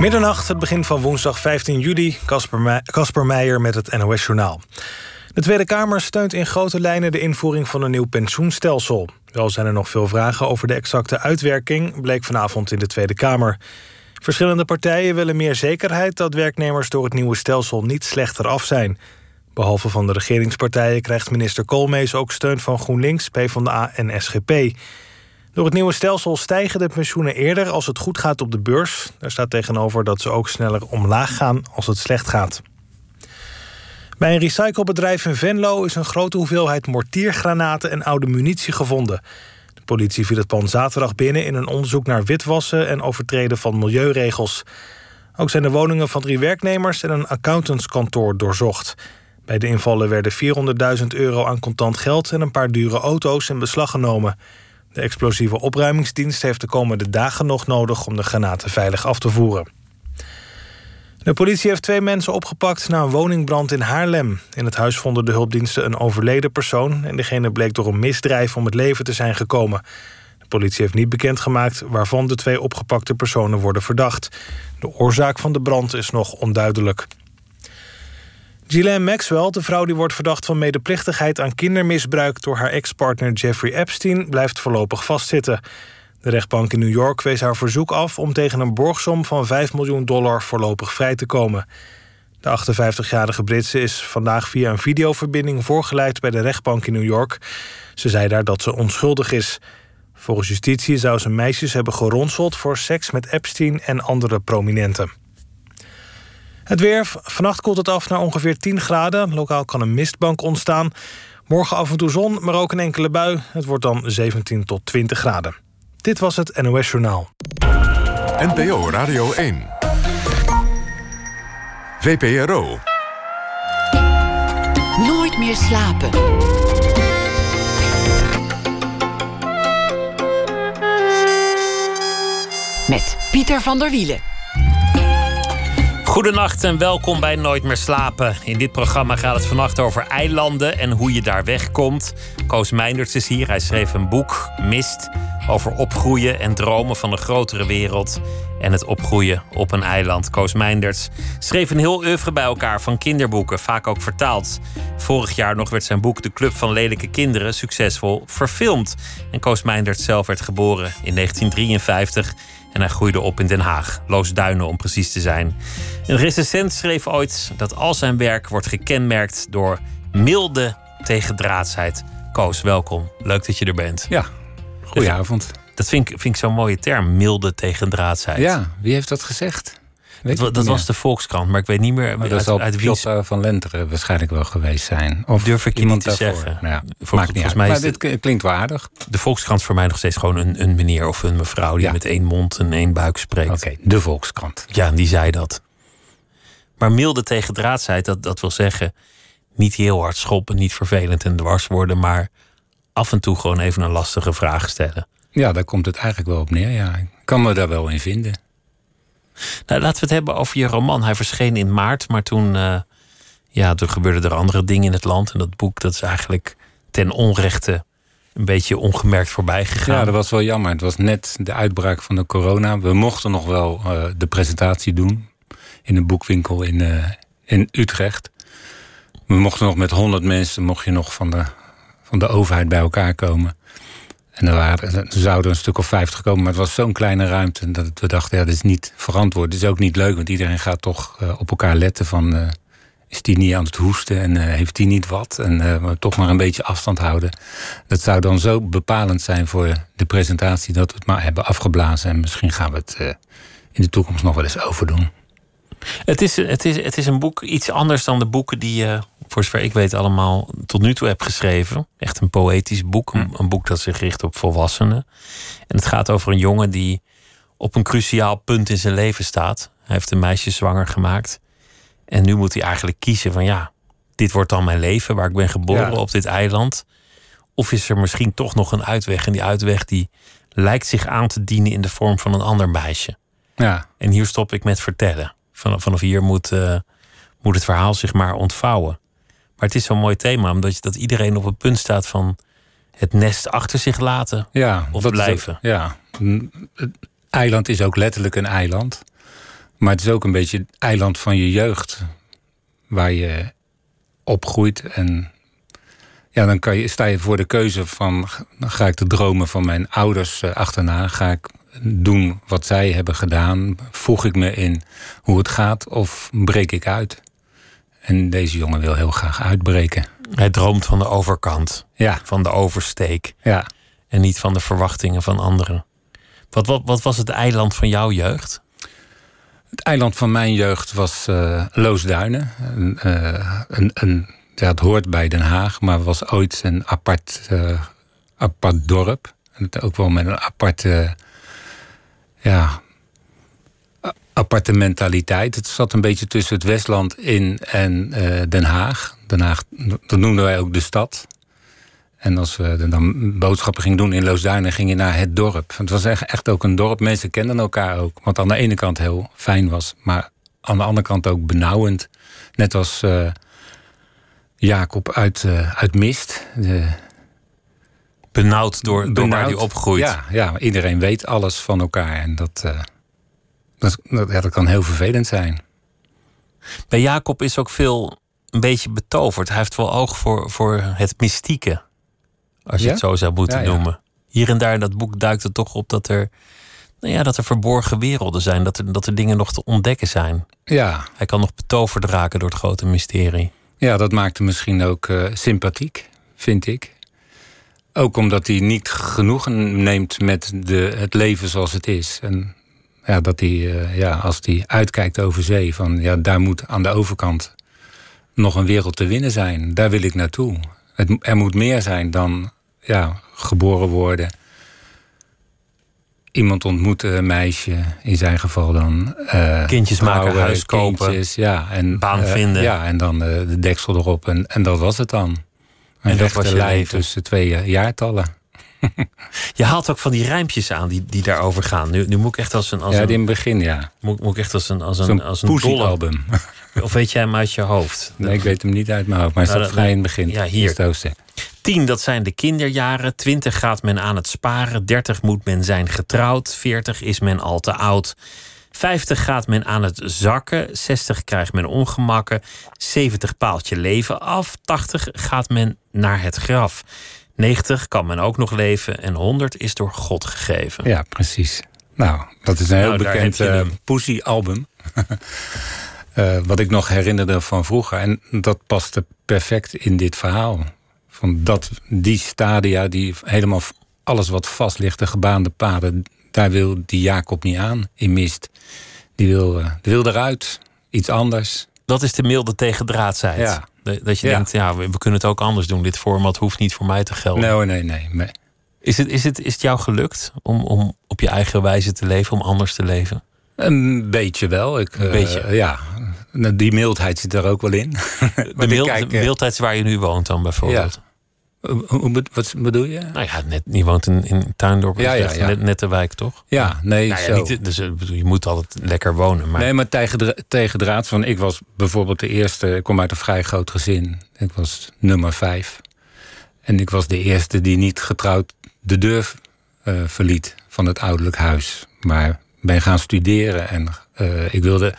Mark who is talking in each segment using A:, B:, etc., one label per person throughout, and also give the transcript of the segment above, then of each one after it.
A: Middernacht, het begin van woensdag 15 juli. Casper Meijer met het NOS Journaal. De Tweede Kamer steunt in grote lijnen de invoering van een nieuw pensioenstelsel. Wel zijn er nog veel vragen over de exacte uitwerking, bleek vanavond in de Tweede Kamer. Verschillende partijen willen meer zekerheid dat werknemers door het nieuwe stelsel niet slechter af zijn. Behalve van de regeringspartijen krijgt minister Koolmees ook steun van GroenLinks, PvdA en SGP. Door het nieuwe stelsel stijgen de pensioenen eerder als het goed gaat op de beurs. Daar staat tegenover dat ze ook sneller omlaag gaan als het slecht gaat. Bij een recyclebedrijf in Venlo is een grote hoeveelheid mortiergranaten en oude munitie gevonden. De politie viel het pand zaterdag binnen in een onderzoek naar witwassen en overtreden van milieuregels. Ook zijn de woningen van drie werknemers en een accountantskantoor doorzocht. Bij de invallen werden 400.000 euro aan contant geld en een paar dure auto's in beslag genomen. De explosieve opruimingsdienst heeft de komende dagen nog nodig om de granaten veilig af te voeren. De politie heeft twee mensen opgepakt na een woningbrand in Haarlem. In het huis vonden de hulpdiensten een overleden persoon en degene bleek door een misdrijf om het leven te zijn gekomen. De politie heeft niet bekendgemaakt waarvan de twee opgepakte personen worden verdacht. De oorzaak van de brand is nog onduidelijk. Ghislaine Maxwell, de vrouw die wordt verdacht van medeplichtigheid aan kindermisbruik door haar ex-partner Jeffrey Epstein, blijft voorlopig vastzitten. De rechtbank in New York wees haar verzoek af om tegen een borgsom van 5 miljoen dollar voorlopig vrij te komen. De 58-jarige Britse is vandaag via een videoverbinding voorgeleid bij de rechtbank in New York. Ze zei daar dat ze onschuldig is. Volgens justitie zou ze meisjes hebben geronseld voor seks met Epstein en andere prominenten. Het weer. Vannacht koelt het af naar ongeveer 10 graden. Lokaal kan een mistbank ontstaan. Morgen af en toe zon, maar ook een enkele bui. Het wordt dan 17 tot 20 graden. Dit was het NOS Journaal.
B: NPO Radio 1. VPRO.
C: Nooit meer slapen. Met Pieter van der Wielen.
D: Goedenacht en welkom bij Nooit meer slapen. In dit programma gaat het vannacht over eilanden en hoe je daar wegkomt. Koos Meinderts is hier. Hij schreef een boek, Mist, over opgroeien en dromen van een grotere wereld. En het opgroeien op een eiland. Koos Meinderts schreef een heel oeuvre bij elkaar van kinderboeken, vaak ook vertaald. Vorig jaar nog werd zijn boek De Club van Lelijke Kinderen succesvol verfilmd. En Koos Meinderts zelf werd geboren in 1953 en hij groeide op in Den Haag, Loosduinen om precies te zijn. Een recensent schreef ooit dat al zijn werk wordt gekenmerkt door milde tegendraadsheid. Koos, welkom. Leuk dat je er bent.
E: Ja, goedenavond.
D: Dat vind ik, vind ik zo'n mooie term, milde tegendraadsheid.
E: Ja, wie heeft dat gezegd?
D: Dat, dat was de Volkskrant, maar ik weet niet meer
E: maar dat uit, uit van Lenteren waarschijnlijk wel geweest zijn.
D: Of durf ik iemand te zeggen.
E: Nou ja, maakt niet uit. Mij maar dit klinkt waardig.
D: De Volkskrant voor mij nog steeds gewoon een, een meneer of een mevrouw... die met één mond en één buik spreekt.
E: Oké, de Volkskrant.
D: Ja, die zei dat. Maar milde tegendraadsheid, dat, dat wil zeggen... niet heel hard schoppen, niet vervelend en dwars worden... maar af en toe gewoon even een lastige vraag stellen.
E: Ja, daar komt het eigenlijk wel op neer. Ja. Ik kan me daar wel in vinden.
D: Nou, laten we het hebben over je roman. Hij verscheen in maart, maar toen, uh, ja, toen gebeurden er andere dingen in het land. En dat boek dat is eigenlijk ten onrechte een beetje ongemerkt voorbij gegaan.
E: Ja, dat was wel jammer. Het was net de uitbraak van de corona. We mochten nog wel uh, de presentatie doen in een boekwinkel in, uh, in Utrecht. We mochten nog met honderd mensen mocht je nog van de, van de overheid bij elkaar komen. En er, zouden een stuk of vijftig komen, maar het was zo'n kleine ruimte dat we dachten, ja, dat is niet verantwoord. Het is ook niet leuk, want iedereen gaat toch uh, op elkaar letten van, uh, is die niet aan het hoesten en uh, heeft die niet wat? En toch maar een beetje afstand houden. Dat zou dan zo bepalend zijn voor de presentatie dat we het maar hebben afgeblazen. En misschien gaan we het in de toekomst nog wel eens overdoen.
D: Het is, het, is, het is een boek iets anders dan de boeken die voor zover ik weet, allemaal tot nu toe hebt geschreven. Echt een poëtisch boek. Een, hm. een, boek dat zich richt op volwassenen. En het gaat over een jongen die op een cruciaal punt in zijn leven staat. Hij heeft een meisje zwanger gemaakt. En nu moet hij eigenlijk kiezen van ja, dit wordt dan mijn leven waar ik ben geboren op dit eiland. Of is er misschien toch nog een uitweg? En die uitweg die lijkt zich aan te dienen in de vorm van een ander meisje. Ja. En hier stop ik met vertellen. Vanaf, vanaf hier moet, uh, moet het verhaal zich maar ontvouwen. Maar het is zo'n mooi thema, omdat je, dat iedereen op het punt staat van het nest achter zich laten ja, of blijven.
E: ja, het eiland is ook letterlijk een eiland. Maar het is ook een beetje het eiland van je jeugd. Waar je opgroeit. En ja, dan kan je, sta je voor de keuze van... ga ik de dromen van mijn ouders uh, achterna? Ga ik doen wat zij hebben gedaan? Voeg ik me in hoe het gaat? Of breek ik uit? En deze jongen wil heel graag uitbreken.
D: Hij droomt van de overkant.
E: Ja.
D: Van de oversteek.
E: Ja.
D: En niet van de verwachtingen van anderen. Wat, wat, wat was het eiland van jouw jeugd?
E: Het eiland van mijn jeugd was uh, Loosduinen. Uh, een, een, ja, het hoort bij Den Haag, maar was ooit een apart, uh, apart dorp. En ook wel met een aparte, ja, aparte mentaliteit. Het zat een beetje tussen het Westland in en Den Haag. Den Haag, dat noemden wij ook de stad. En als we dan boodschappen gingen doen in Loosduinen, ging je naar het dorp. Het was echt, echt ook een dorp. Mensen kenden elkaar ook. Wat aan de ene kant heel fijn was, maar aan de andere kant ook benauwend. Net als uh, Jacob uit, uh, uit Mist. De,
D: benauwd door, benauwd, door waar hij opgroeit.
E: Ja, ja, iedereen weet alles van elkaar. En dat, uh, dat, dat, ja, dat kan heel vervelend zijn.
D: Bij Jacob is ook veel een beetje betoverd. Hij heeft wel oog voor, voor het mystieke. Als je
E: Ja?
D: het zo zou moeten
E: Ja,
D: noemen. Hier en daar in dat boek duikt het toch op dat er, nou ja, dat er verborgen werelden zijn. Dat er, dat er dingen nog te ontdekken zijn.
E: Ja,
D: Hij kan nog betoverd raken door het grote mysterie.
E: ja, dat maakt hem misschien ook eh, sympathiek, vind ik. Ook omdat hij niet genoegen neemt met de, het leven zoals het is. En ja, dat hij, eh, ja, als hij uitkijkt over zee, van ja, daar moet aan de overkant nog een wereld te winnen zijn. Daar wil ik naartoe. Het, er moet meer zijn dan ja, geboren worden. Iemand ontmoeten, een meisje, in zijn geval dan. eh,
D: Kindjes maken, huis kopen,
E: kindjes, ja, en,
D: baan
E: eh,
D: vinden.
E: Ja, en dan de deksel erop. En, en dat was het dan. Een
D: dat was je
E: lijn tussen twee jaartallen.
D: Je haalt ook van die rijmpjes aan die, die daarover gaan. Nu, nu moet ik echt als een, als
E: ja,
D: een,
E: in het begin, ja.
D: moet, moet ik echt als een, als een, als een dolle.
E: Poesie-album.
D: Of weet jij hem uit je hoofd?
E: Nee, ik weet hem niet uit mijn hoofd, maar hij
D: Nou,
E: staat vrij in het begin.
D: ja, hier.
E: Hoofdstuk.
D: 10, dat zijn de kinderjaren. 20 gaat men aan het sparen. 30 moet men zijn getrouwd. 40 is men al te oud. 50 gaat men aan het zakken. 60 krijgt men ongemakken. 70 paalt je leven af. 80 gaat men naar het graf. 90 kan men ook nog leven. En 100 is door God gegeven.
E: Ja, precies. Nou, dat is een heel
D: Nou,
E: bekend
D: je
E: eh
D: hem.
E: Poesie-album. Eh, wat ik nog herinnerde van vroeger. En dat paste perfect in dit verhaal. Van dat, die stadia, die helemaal alles wat vast ligt, de gebaande paden, daar wil die Jacob niet aan in mist. Die wil, eh, die wil eruit. Iets anders.
D: Dat is de milde tegendraadsheid.
E: Ja.
D: Dat je
E: Ja.
D: denkt, ja, we, we kunnen het ook anders doen. Dit format hoeft niet voor mij te gelden.
E: Nee, nee, nee. nee.
D: Is, het, is, het, is het jou gelukt om, om op je eigen wijze te leven, om anders te leven?
E: Een beetje wel. Ik, eh,
D: beetje.
E: Ja, Nou, die mildheid zit er ook wel in.
D: De mild,
E: kijk,
D: de
E: eh,
D: mildheid waar je nu woont dan bijvoorbeeld.
E: Be- wat bedoel je?
D: Nou ja, net, je woont in, in Tuindorp,
E: Ja, ja,
D: echt
E: ja.
D: Net, net de wijk toch?
E: Ja, nee,
D: Nou
E: zo.
D: niet, dus, bedoel, je moet altijd lekker wonen. Maar
E: Nee, maar tegen, tegen draad van... Ik was bijvoorbeeld de eerste... Ik kom uit een vrij groot gezin. Ik was nummer vijf. En ik was de eerste die niet getrouwd de deur eh, verliet van het ouderlijk huis. Maar ben gaan studeren en eh, ik wilde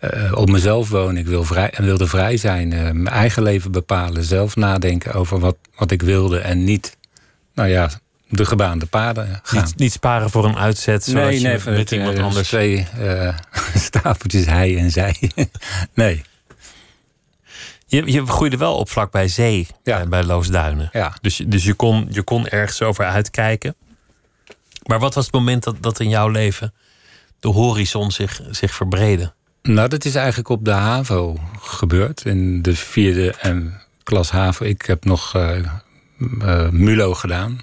E: eh, op mezelf wonen. Ik wil vrij, wilde vrij zijn. eh, mijn eigen leven bepalen. Zelf nadenken over wat, wat ik wilde. En niet, nou ja, de gebaande paden gaan.
D: niet, niet sparen voor een uitzet, zodat je
E: van
D: met
E: het,
D: iemand
E: eh,
D: anders...
E: Twee stapeltjes hij en zij. nee,
D: Je, je groeide wel op vlak bij zee,
E: Ja.
D: bij Loosduinen.
E: ja.
D: Dus, dus je, kon, je kon ergens over uitkijken. Maar wat was het moment dat, dat in jouw leven de horizon zich, zich verbreedde?
E: Nou, dat is eigenlijk op de HAVO gebeurd. In de vierde en klas HAVO. Ik heb nog eh, eh, MULO gedaan.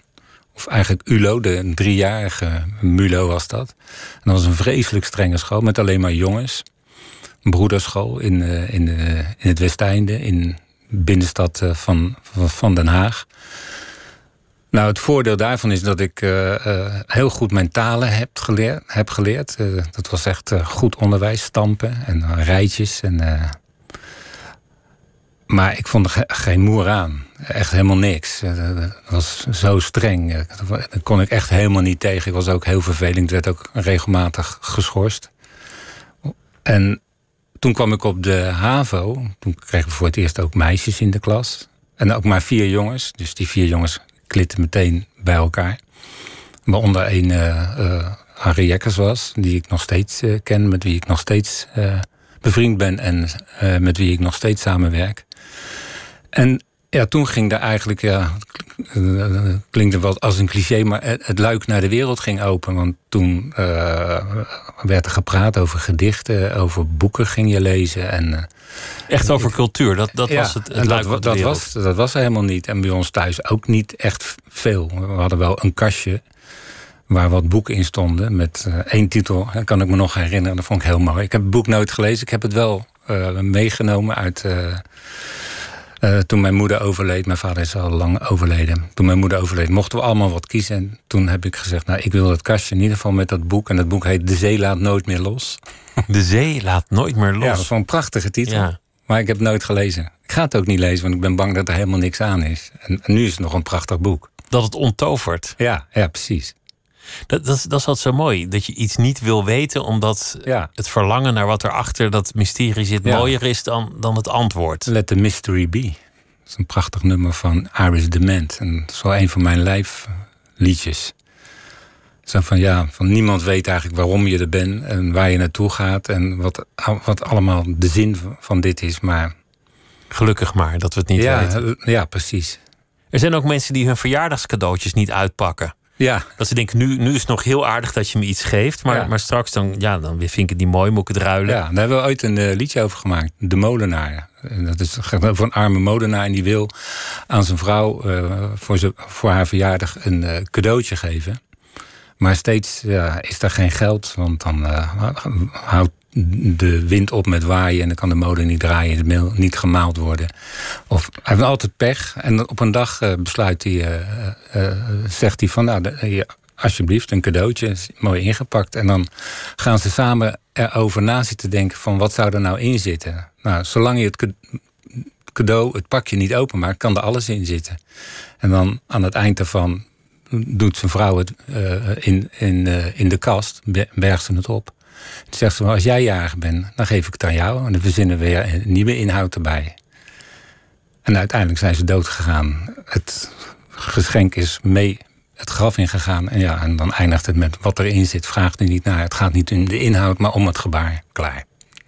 E: Of eigenlijk ULO, de driejarige MULO was dat. En dat was een vreselijk strenge school met alleen maar jongens. Een broederschool in, eh, in, in het Westeinde, in binnenstad van, van Den Haag. Nou, het voordeel daarvan is dat ik eh, eh, heel goed mijn talen heb geleerd. Heb geleerd. Eh, dat was echt goed onderwijs, stampen en rijtjes. En, maar ik vond er ge- geen moer aan. Echt helemaal niks. Dat was zo streng. Daar kon ik echt helemaal niet tegen. Ik was ook heel vervelend. Werd ook regelmatig geschorst. En toen kwam ik op de HAVO. Toen kregen we voor het eerst ook meisjes in de klas. En ook maar vier jongens. Dus die vier jongens klitten meteen bij elkaar. Waaronder een uh, Harry Jekkers was, die ik nog steeds uh, ken, met wie ik nog steeds bevriend ben en met wie ik nog steeds samenwerk. En ja, toen ging er eigenlijk, ja, klinkt er wel als een cliché, maar het luik naar de wereld ging open. Want toen uh, werd er gepraat over gedichten, over boeken ging je lezen. En, uh,
D: echt over cultuur, dat, dat was het, het luik
E: dat, dat was, dat was er helemaal niet. En bij ons thuis ook niet echt veel. We hadden wel een kastje waar wat boeken in stonden. Met uh, één titel, dat kan ik me nog herinneren. Dat vond ik heel mooi. Ik heb het boek nooit gelezen. Ik heb het wel meegenomen uit uh, toen mijn moeder overleed, mijn vader is al lang overleden. Toen mijn moeder overleed, mochten we allemaal wat kiezen. En toen heb ik gezegd, nou, ik wil dat kastje in ieder geval met dat boek. En dat boek heet De Zee laat nooit meer los.
D: De Zee laat nooit meer los?
E: Ja, dat is wel een prachtige titel. Ja. Maar ik heb het nooit gelezen. Ik ga het ook niet lezen, want ik ben bang dat er helemaal niks aan is. En, en nu is het nog een prachtig boek.
D: Dat het onttovert?
E: Ja, ja precies.
D: Dat, dat, dat is altijd zo mooi. Dat je iets niet wil weten, omdat ja. het verlangen naar wat er achter dat mysterie zit mooier is dan, dan het antwoord.
E: Let the mystery be. Dat is een prachtig nummer van Iris Dement. En dat is wel een van mijn lijfliedjes. Zo van ja, van niemand weet eigenlijk waarom je er bent en waar je naartoe gaat en wat, wat allemaal de zin van dit is. Maar
D: gelukkig maar dat we het niet
E: ja,
D: weten.
E: Ja, precies.
D: Er zijn ook mensen die hun verjaardagscadeautjes niet uitpakken.
E: Ja.
D: Dat ze denken, nu, nu is het nog heel aardig dat je me iets geeft. Maar, maar straks dan, ja, dan vind ik het niet mooi, moet ik het ruilen.
E: Ja, daar hebben we ooit een uh, liedje over gemaakt. De molenaar. Dat is van een arme molenaar. En die wil aan zijn vrouw uh, voor, ze, voor haar verjaardag een uh, cadeautje geven. Maar steeds ja, is er geen geld. Want dan houdt de wind op met waaien en dan kan de molen niet draaien, de meel niet gemaald worden. Of hij heeft altijd pech en op een dag uh, besluit hij, uh, uh, zegt hij van nou, alsjeblieft een cadeautje, mooi ingepakt. En dan gaan ze samen erover na zitten denken van wat zou er nou in zitten. Nou, zolang je het cadeau, het pakje niet openmaakt, kan er alles in zitten. En dan aan het eind daarvan doet zijn vrouw het in, in, in de kast, bergt ze het op. Toen zegt ze, als jij jarig bent, dan geef ik het aan jou. En dan verzinnen we weer een nieuwe inhoud erbij. En uiteindelijk zijn ze dood gegaan. Het geschenk is mee het graf ingegaan. En, ja, en dan eindigt het met wat erin zit. Vraagt er niet naar. Het gaat niet om de inhoud, maar om het gebaar. Klaar.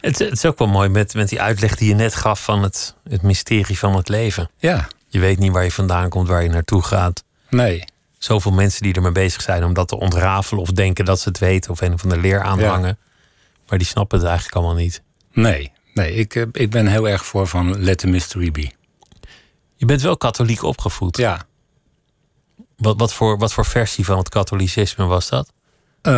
D: het, het, is ook wel mooi met, met die uitleg die je net gaf van het, het mysterie van het leven.
E: Ja.
D: Je weet niet waar je vandaan komt, waar je naartoe gaat.
E: Nee
D: zoveel mensen die ermee bezig zijn om dat te ontrafelen of denken dat ze het weten of een van de leer aanhangen. Maar die snappen het eigenlijk allemaal niet.
E: Nee, nee ik, eh, ik ben heel erg voor van let the mystery be.
D: Je bent wel katholiek opgevoed.
E: Ja.
D: Wat, wat, voor, wat voor versie van het katholicisme was dat?
E: Uh,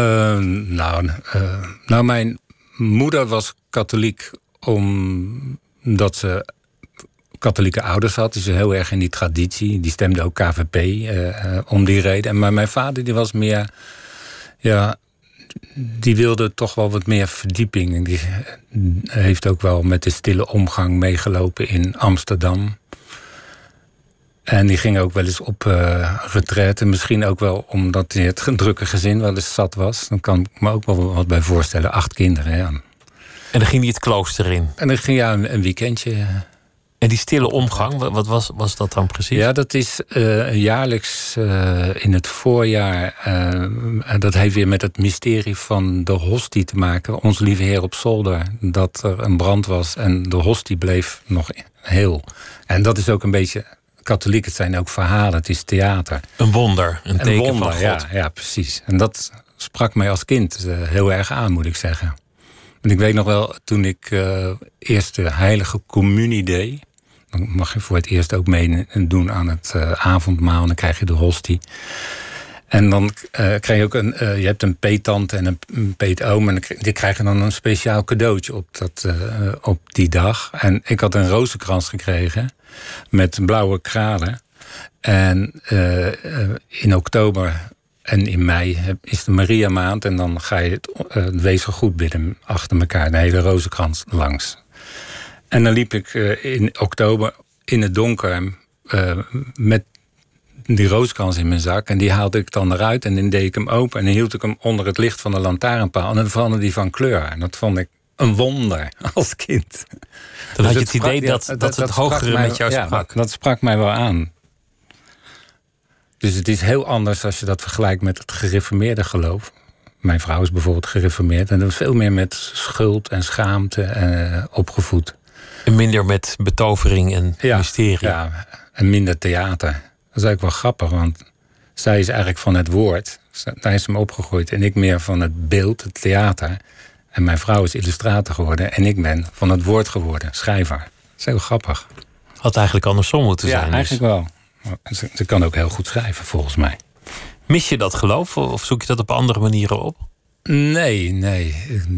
E: nou, uh, nou, mijn moeder was katholiek omdat ze katholieke ouders had. Dus heel erg in die traditie. Die stemde ook KVP uh, uh, om die reden. Maar mijn vader die was meer... Ja, die wilde toch wel wat meer verdieping. Die heeft ook wel met de stille omgang meegelopen in Amsterdam. En die ging ook wel eens op uh, retraite. Misschien ook wel omdat hij het drukke gezin wel eens zat was. Dan kan ik me ook wel wat bij voorstellen. Acht kinderen, ja.
D: En dan ging hij het klooster in?
E: En dan ging ja, een, een weekendje
D: en die stille omgang, wat was, was dat dan precies?
E: Ja, dat is uh, jaarlijks uh, in het voorjaar. Uh, dat heeft weer met het mysterie van de hostie te maken. Ons lieve Heer op zolder. Dat er een brand was en de hostie bleef nog heel. En dat is ook een beetje katholiek. Het zijn ook verhalen, het is theater.
D: Een wonder, een, teken
E: wonder,
D: van God.
E: Ja, ja, precies. En dat sprak mij als kind heel erg aan, moet ik zeggen. En ik weet nog wel, toen ik eerst de heilige communie deed... Dan mag je voor het eerst ook meedoen aan het uh, avondmaal. En dan krijg je de hostie. En dan uh, krijg je ook een, uh, je hebt een peetant en een, peetoom. En die krijgen dan een speciaal cadeautje op, dat, op die dag. En ik had een rozenkrans gekregen met blauwe kralen. En in oktober en in mei is de Maria maand. En dan ga je het wezengoed bidden achter elkaar. De hele rozenkrans langs. En dan liep ik uh, in oktober in het donker uh, met die rooskrans in mijn zak. En die haalde ik dan eruit en dan deed ik hem open. En dan hield ik hem onder het licht van de lantaarnpaal. En dan veranderde die van kleur. En dat vond ik een wonder als kind.
D: Dan had je
E: Dus
D: het idee dat, dat, het hogere met jou sprak.
E: dat, dat sprak mij wel aan. Dus het is heel anders als je dat vergelijkt met het gereformeerde geloof. Mijn vrouw is bijvoorbeeld gereformeerd. En dat is veel meer met schuld en schaamte eh, opgevoed.
D: En minder met betovering en mysterie.
E: Ja, en minder theater. Dat is eigenlijk wel grappig, want zij is eigenlijk van het woord. Daar is hem opgegroeid. En ik meer van het beeld, het theater. En mijn vrouw is illustrator geworden. En ik ben van het woord geworden, schrijver. Dat is heel grappig.
D: Had eigenlijk andersom moeten
E: ja,
D: zijn. dus.
E: eigenlijk wel. Ze kan ook heel goed schrijven, volgens mij.
D: Mis je dat geloof of zoek je dat op andere manieren op?
E: Nee, nee,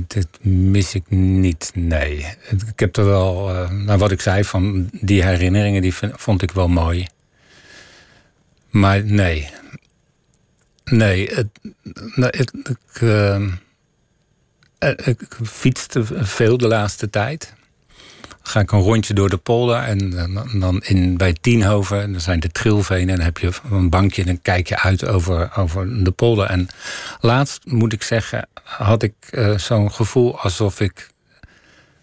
E: dat mis ik niet. Nee. Ik heb er wel, nou wat ik zei, van die herinneringen, die vond ik wel mooi. Maar nee. Nee, het, nou, het- ik, eh, eh, ik fietste veel de laatste tijd. Ga ik een rondje door de polder en dan, in, bij Tienhoven, dan zijn de trilvenen, en dan heb je een bankje en dan kijk je uit over, over de polder. En laatst moet ik zeggen, had ik eh, zo'n gevoel alsof ik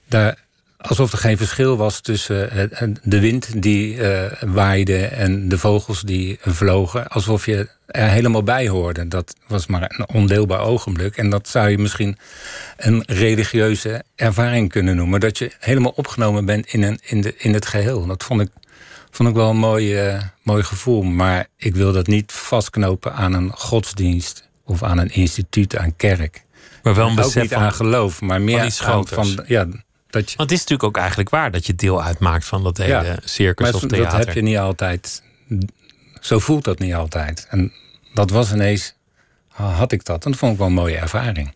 E: daar alsof er geen verschil was tussen eh, de wind die eh, waaide en de vogels die vlogen. Alsof je er helemaal bij hoorde. Dat was maar een ondeelbaar ogenblik. En dat zou je misschien een religieuze ervaring kunnen noemen. Dat je helemaal opgenomen bent in, een, in, de, in het geheel. Dat vond ik, vond ik wel een mooi, eh, mooi gevoel. Maar ik wil dat niet vastknopen aan een godsdienst of aan een instituut, aan kerk.
D: Maar wel een
E: Ook
D: besef
E: niet
D: van-
E: aan geloof, maar meer
D: iets
E: aan van ja, dat je,
D: Want het is natuurlijk ook eigenlijk waar dat je deel uitmaakt van dat hele
E: Ja,
D: circus
E: maar
D: of theater.
E: dat heb je niet altijd. Zo voelt dat niet altijd. En dat was ineens, had ik dat. En dat vond ik wel een mooie ervaring.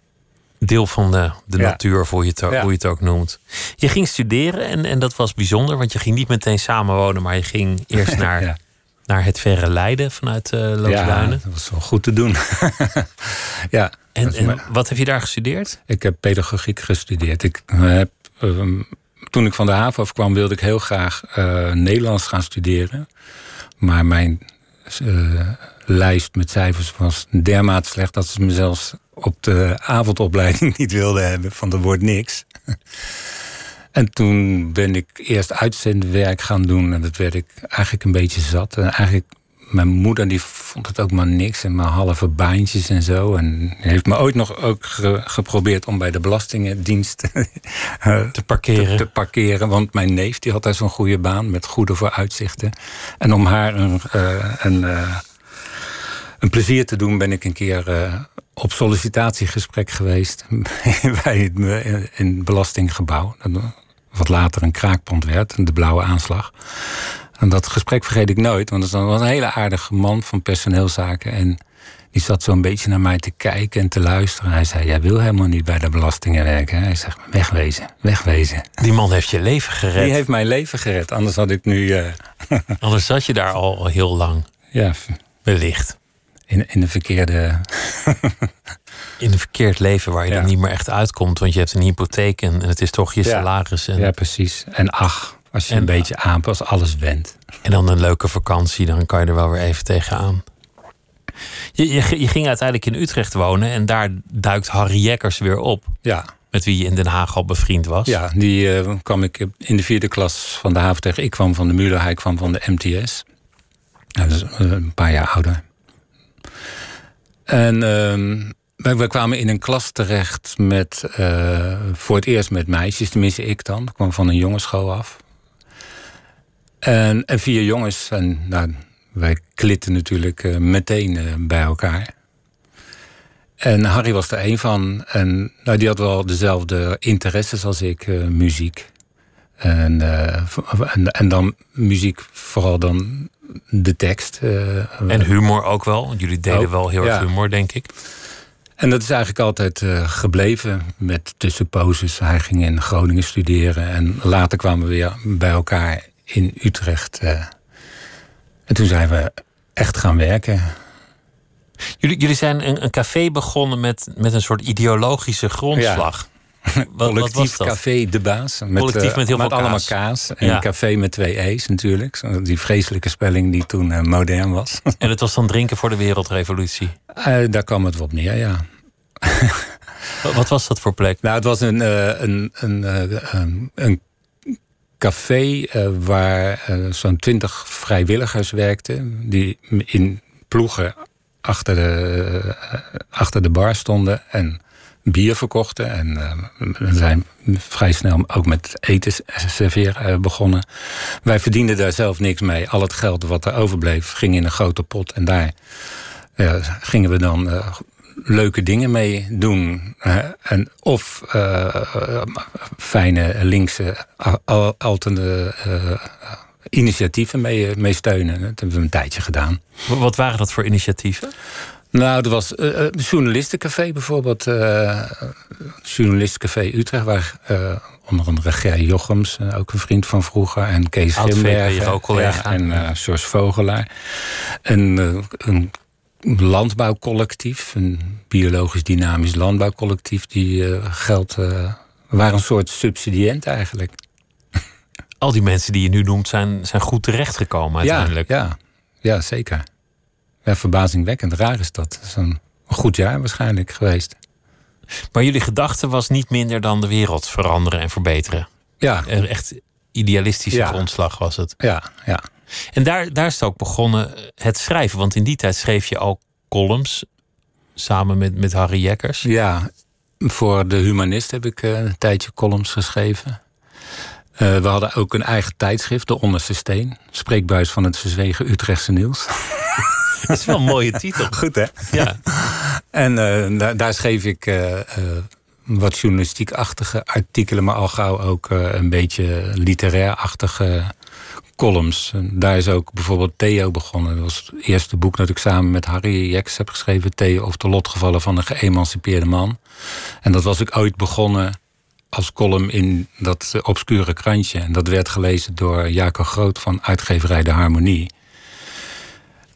D: Deel van de, de
E: Ja.
D: natuur, hoe je, het, ook-
E: Ja.
D: hoe je het ook noemt. Je ging studeren en, en dat was bijzonder, want je ging niet meteen samenwonen, maar je ging eerst naar,
E: Ja.
D: naar het verre Leiden vanuit eh
E: Ja,
D: Loosduinen.
E: dat was wel goed te doen. ja,
D: en wat heb je daar gestudeerd?
E: ik heb pedagogiek gestudeerd. Ik heb, ehm, toen ik van de haven afkwam, wilde ik heel graag eh, Nederlands gaan studeren. Maar mijn eh, lijst met cijfers was dermate slecht dat ze me zelfs op de avondopleiding niet wilden hebben. Van er wordt niks. En toen ben ik eerst uitzendwerk gaan doen. En dat werd ik eigenlijk een beetje zat. En eigenlijk, mijn moeder die vond het ook maar niks. En maar halve baantjes en zo. En heeft me ooit nog ook ge- geprobeerd om bij de Belastingendienst eh,
D: Te parkeren.
E: te, te parkeren. Want mijn neef die had daar zo'n goede baan met goede vooruitzichten. En om haar een, eh, een, eh, een plezier te doen, ben ik een keer eh, op sollicitatiegesprek geweest bij het, in het belastinggebouw. Wat later een kraakpand werd, de blauwe aanslag. En dat gesprek vergeet ik nooit, want dat was een hele aardige man van personeelszaken. En die zat zo'n beetje naar mij te kijken en te luisteren. Hij zei: Jij wil helemaal niet bij de belastingen werken. hè?" Hij zegt: Wegwezen, wegwezen.
D: Die man heeft je leven gered.
E: Die heeft mijn leven gered, anders had ik nu. eh,
D: Anders zat je daar al heel lang,
E: ja,
D: wellicht.
E: in, in de verkeerde.
D: In een verkeerd leven waar je
E: Ja.
D: dan niet meer echt uitkomt. Want je hebt een hypotheek en, en het is toch je
E: Ja.
D: salaris. En,
E: Ja, precies. En ach, als je
D: En
E: een beetje aanpast, alles wendt.
D: en dan een leuke vakantie, dan kan je er wel weer even tegenaan. Je, je, je ging uiteindelijk in Utrecht wonen en daar duikt Harry Jekkers weer op.
E: Ja,
D: Met wie je in Den Haag al bevriend was.
E: ja die eh, kwam ik in de vierde klas van de haven tegen. Ik kwam van de Muller, hij kwam van de MTS. Hij was een paar jaar ouder. En wij, wij kwamen in een klas terecht met, eh, voor het eerst met meisjes, tenminste ik dan. Ik kwam van een jongensschool af. En, en vier jongens. En nou, wij klitten natuurlijk eh, meteen eh, bij elkaar. En Harry was er een van. En nou, die had wel dezelfde interesses als ik, eh, muziek. En, en, en dan muziek, vooral dan de tekst.
D: En humor ook wel. want Jullie deden
E: Ook,
D: wel heel erg
E: ja.
D: humor, denk ik.
E: En dat is eigenlijk altijd gebleven met tussenposes. Hij ging in Groningen studeren en later kwamen we weer bij elkaar in Utrecht. eh. En toen zijn we echt gaan werken.
D: Jullie, jullie zijn een, een café begonnen met, met een soort ideologische grondslag.
E: Collectief
D: was dat?
E: Café De Baas. Met,
D: Collectief
E: eh,
D: met heel veel
E: allemaal
D: kaas.
E: kaas. En
D: Ja.
E: café met twee E's natuurlijk. Die vreselijke spelling die toen eh, modern was.
D: En het was dan drinken voor de wereldrevolutie.
E: Daar kwam het wel op neer, ja.
D: Wat- Wat was dat voor plek?
E: Nou, het was een, een, een, een, een café eh, waar eh, zo'n twintig vrijwilligers werkten. Die in ploegen achter de, eh, achter de bar stonden en bier verkochten. En we zijn vrij snel ook met eten serveren begonnen. Wij verdienden daar zelf niks mee. Al het geld wat er overbleef ging in een grote pot. En daar gingen we dan leuke dingen mee doen. En of eh, fijne linkse al- al- alterne eh, initiatieven mee, mee steunen. Dat hebben we een tijdje gedaan.
D: Wat waren dat voor initiatieven?
E: Nou, er was eh, eh, Journalistencafé bijvoorbeeld. eh Journalistencafé Utrecht, waar onder andere Ger Jochems, ook een vriend van vroeger, en Kees
D: Oud
E: Grimbergen.
D: VPRO-collega.
E: ja, en George Vogelaar. En een landbouwcollectief, een biologisch dynamisch landbouwcollectief, die eh, geld. eh waren een soort subsidiënt eigenlijk.
D: Al die mensen die je nu noemt zijn, zijn goed terechtgekomen uiteindelijk.
E: Ja, ja, ja, zeker. Ja, verbazingwekkend raar is dat. Het is een goed jaar waarschijnlijk geweest.
D: Maar jullie gedachte was niet minder dan de wereld veranderen en verbeteren.
E: Ja,
D: Een echt idealistische
E: Ja.
D: grondslag was het.
E: ja, ja.
D: En daar, daar is het ook begonnen, eh, het schrijven. Want in die tijd schreef je al columns samen met, met Harry Jekkers.
E: Ja, voor de humanist heb ik eh, een tijdje columns geschreven. Eh, we hadden ook een eigen tijdschrift, De Onderste Steen. Spreekbuis van het verzwegen Utrechtse nieuws.
D: Dat is wel een mooie titel.
E: Goed, hè?
D: Ja.
E: En daar, daar schreef ik eh, wat journalistiek-achtige artikelen... maar al gauw ook een beetje literair-achtige columns. En daar is ook bijvoorbeeld Theo begonnen. Dat was het eerste boek dat ik samen met Harry Jeks heb geschreven. Theo of de lotgevallen van een geëmancipeerde man. En dat was ik ooit begonnen als column in dat obscure krantje. En dat werd gelezen door Jacob Groot van uitgeverij De Harmonie.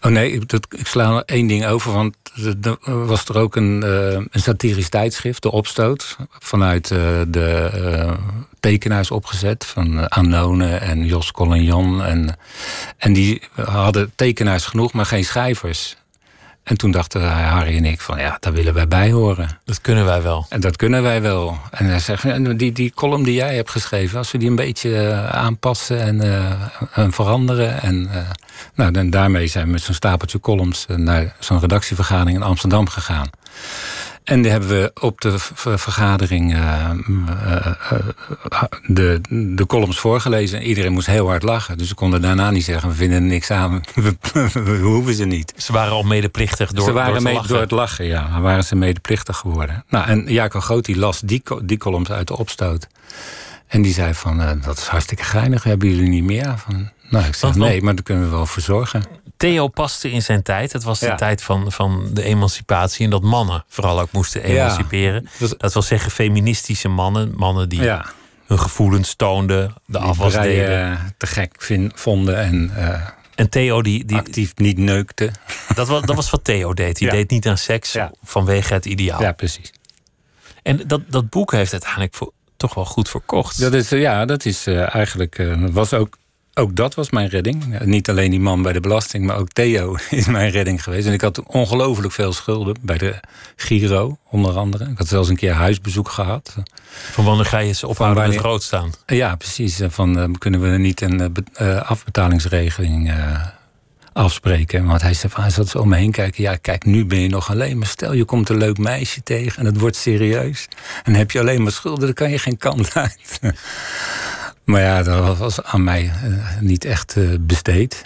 E: Oh nee, ik, dat, ik sla één ding over. Want er was er ook een, eh, een satirisch tijdschrift, De Opstoot. Vanuit eh, de eh, tekenaars opgezet. Van Anone en Jos Collignon. En, en die hadden tekenaars genoeg, maar geen schrijvers. En toen dachten Harry en ik van ja, daar willen wij bij horen.
D: Dat kunnen wij wel.
E: En dat kunnen wij wel. En hij zegt, die, die column die jij hebt geschreven, als we die een beetje eh, aanpassen en, eh, en veranderen. En, eh, nou, dan daarmee zijn we met zo'n stapeltje columns naar zo'n redactievergadering in Amsterdam gegaan. En die hebben we op de ver- vergadering eh, eh, eh, de, de columns voorgelezen. En iedereen moest heel hard lachen. Dus we konden daarna niet zeggen, we vinden er niks aan. We, hoeven ze niet.
D: Ze waren al medeplichtig door,
E: ze waren
D: door lachen.
E: door het lachen, ja. Waren ze medeplichtig geworden. Nou, en Jacob Groot die las die, die columns uit de opstoot. En die zei van, dat is hartstikke geinig. Hebben jullie niet meer? Van, nou, ik zeg, nee, maar daar kunnen we wel voor zorgen.
D: Theo paste in zijn tijd. Het was de
E: Ja.
D: tijd van, van de emancipatie. En dat mannen vooral ook moesten emanciperen.
E: was-
D: Dat wil zeggen feministische mannen. Mannen die
E: Ja,
D: hun gevoelens toonden. De
E: die
D: afwas deden.
E: te gek vonden en eh,
D: En Theo, die, die,
E: actief niet neukte.
D: dat, was, dat was wat Theo deed. Die
E: Ja.
D: deed niet aan seks
E: Ja.
D: vanwege het ideaal.
E: Ja, precies.
D: En dat, dat boek heeft uiteindelijk voor, toch wel goed verkocht.
E: Dat is, eh, ja, dat is eh, eigenlijk. eh, was ook, ook dat was mijn redding. Niet alleen die man bij de belasting, maar ook Theo is mijn redding geweest. En ik had ongelooflijk veel schulden bij de Giro, onder andere. Ik had zelfs een keer huisbezoek gehad.
D: Van wanneer ga je ze ophouden met
E: wanneer-
D: rood staan?
E: Ja, precies. Van, eh, kunnen we niet een eh, eh, afbetalingsregeling afspreken? Want hij zei van, hij zat zo om me heen kijken. Ja, kijk, nu ben je nog alleen. Maar stel, je komt een leuk meisje tegen en het wordt serieus. En heb je alleen maar schulden, dan kan je geen kant uit. Maar ja, dat was aan mij eh, niet echt eh, besteed.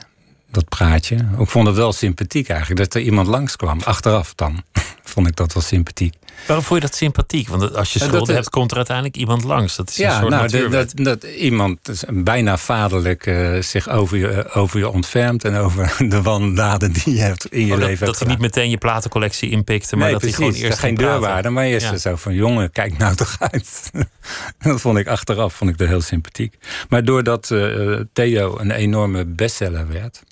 E: Dat praatje. Ik vond het wel sympathiek eigenlijk. Dat er iemand langskwam. Achteraf dan. vond ik dat wel sympathiek.
D: Waarom vond je dat sympathiek? Want als je schulden
E: dat-
D: hebt, komt er uiteindelijk iemand langs. Dat is een soort
E: nou,
D: natuurwet.
E: dat, dat iemand bijna vaderlijk eh, zich over je, over je ontfermt en over de wandaden die je hebt in je
D: Oh, dat,
E: leven
D: dat hij
E: hebt
D: niet meteen je platencollectie inpikte, maar
E: Nee,
D: dat
E: precies.
D: hij gewoon eerst
E: geen deurwaarde, maar eerst
D: Ja.
E: zo van jongen, kijk nou toch uit. dat vond ik achteraf vond ik dat heel sympathiek. Maar doordat eh, Theo een enorme bestseller werd,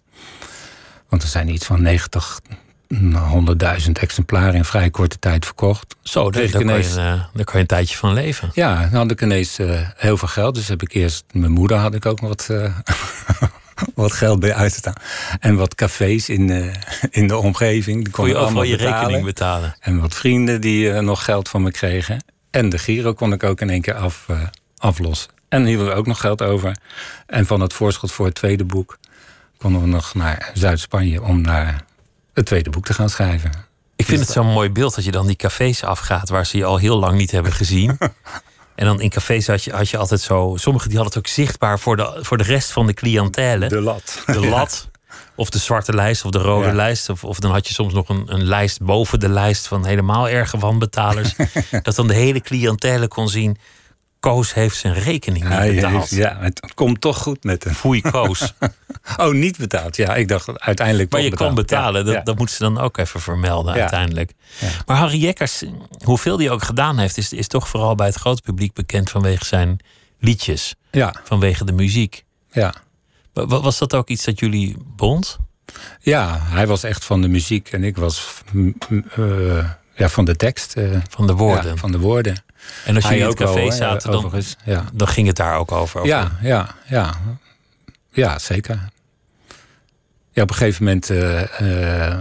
E: want er zijn iets van 90 honderdduizend exemplaren in vrij korte tijd verkocht.
D: Zo, daar, kan, je, daar kan je een tijdje van leven.
E: Ja, dan had ik ineens heel veel geld. Dus heb ik eerst... Mijn moeder had ik ook nog wat, wat geld bij uitstaan. En wat cafés in, uh, in de omgeving.
D: Die kon je allemaal je betalen. rekening betalen.
E: En wat vrienden die uh, nog geld van me kregen. En de Giro kon ik ook in één keer af, uh, aflossen. En hier we ook nog geld over. En van het voorschot voor het tweede boek konden we nog naar Zuid-Spanje om naar het tweede boek te gaan schrijven.
D: Ik vind het zo'n mooi beeld dat je dan die cafés afgaat waar ze je al heel lang niet hebben gezien. En dan in cafés had je, had je altijd zo. Sommigen die hadden het ook zichtbaar voor de, voor de rest van de cliëntele.
E: De lat.
D: De lat. Of de zwarte lijst of de rode lijst. Of, of dan had je soms nog een, een lijst boven de lijst van helemaal erge wanbetalers. dat dan de hele cliëntele kon zien. Koos heeft zijn rekening niet betaald.
E: Ja, het komt toch goed met hem.
D: Foei Koos.
E: oh, niet betaald. Ja, ik dacht uiteindelijk
D: Maar je kon betalen. Dat, dat moeten ze dan ook even vermelden uiteindelijk. Maar Harry Jekkers, hoeveel hij ook gedaan heeft... Is, is toch vooral bij het grote publiek bekend vanwege zijn liedjes.
E: Ja.
D: Vanwege de muziek.
E: Ja.
D: Was dat ook iets dat jullie bond?
E: Ja, hij was echt van de muziek en ik was uh, ja, van de tekst. Uh,
D: van de woorden.
E: van de woorden.
D: En als jullie in het café zaten, dan, ja. dan ging het daar ook over?
E: Ja, ja, ja. ja, zeker. Ja, op een gegeven moment uh,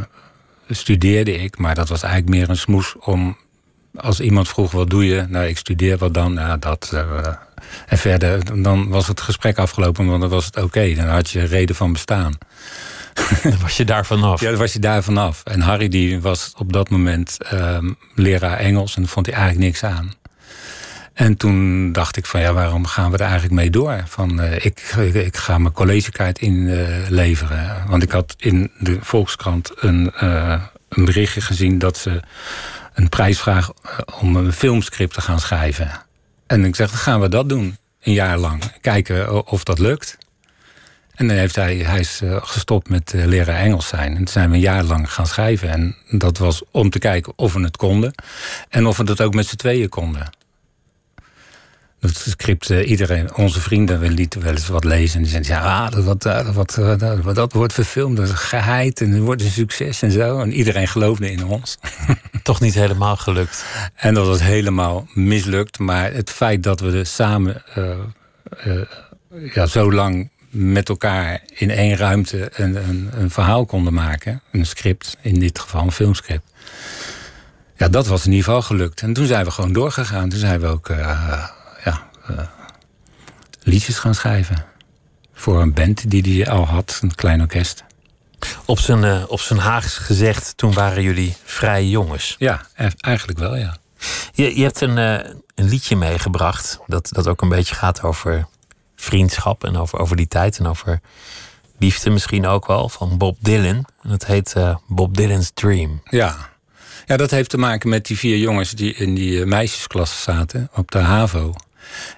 E: studeerde ik, maar dat was eigenlijk meer een smoes om. Als iemand vroeg, wat doe je? Nou, ik studeer wat dan. Ja, dat. Uh, en verder, dan was het gesprek afgelopen, want dan was het oké. Dan had je reden van bestaan.
D: Dan was je daar vanaf.
E: Ja, dan was je daar vanaf. En Harry die was op dat moment um, leraar Engels en vond hij eigenlijk niks aan. En toen dacht ik van ja, waarom gaan we er eigenlijk mee door? Van, uh, ik, ik, ga mijn collegekaart inleveren. Want ik had in de Volkskrant een, uh, een berichtje gezien dat ze een prijs vragen om een filmscript te gaan schrijven. En ik zeg, dan gaan we dat doen, een jaar lang. Kijken of dat lukt. En dan heeft hij, hij is gestopt met leren Engels zijn. En toen zijn we een jaar lang gaan schrijven. En dat was om te kijken of we het konden. En of we dat ook met z'n tweeën konden. Dat script, uh, iedereen, onze vrienden, we lieten wel eens wat lezen. En die zeiden, ja, dat, wat, dat, wat, dat, dat wordt verfilmd, dat is geheid en het wordt een succes en zo. En iedereen geloofde in ons.
D: Toch niet helemaal gelukt.
E: En dat was helemaal mislukt. Maar het feit dat we er samen uh, uh, ja, zo lang met elkaar in één ruimte een, een, een, verhaal konden maken. Een script, in dit geval een filmscript. Ja, dat was in ieder geval gelukt. En toen zijn we gewoon doorgegaan. Toen zijn we ook uh, liedjes gaan schrijven. Voor een band die hij al had, een klein orkest.
D: Op zijn, uh, op zijn Haags gezegd, toen waren jullie vrije jongens.
E: Ja, e-, eigenlijk wel, ja.
D: Je, je hebt een, uh, een liedje meegebracht dat, dat ook een beetje gaat over vriendschap en over, over die tijd en over liefde misschien ook wel, van Bob Dylan. En het heet uh, Bob Dylan's Dream.
E: Ja. ja, dat heeft te maken met die vier jongens die in die meisjesklas zaten op de HAVO.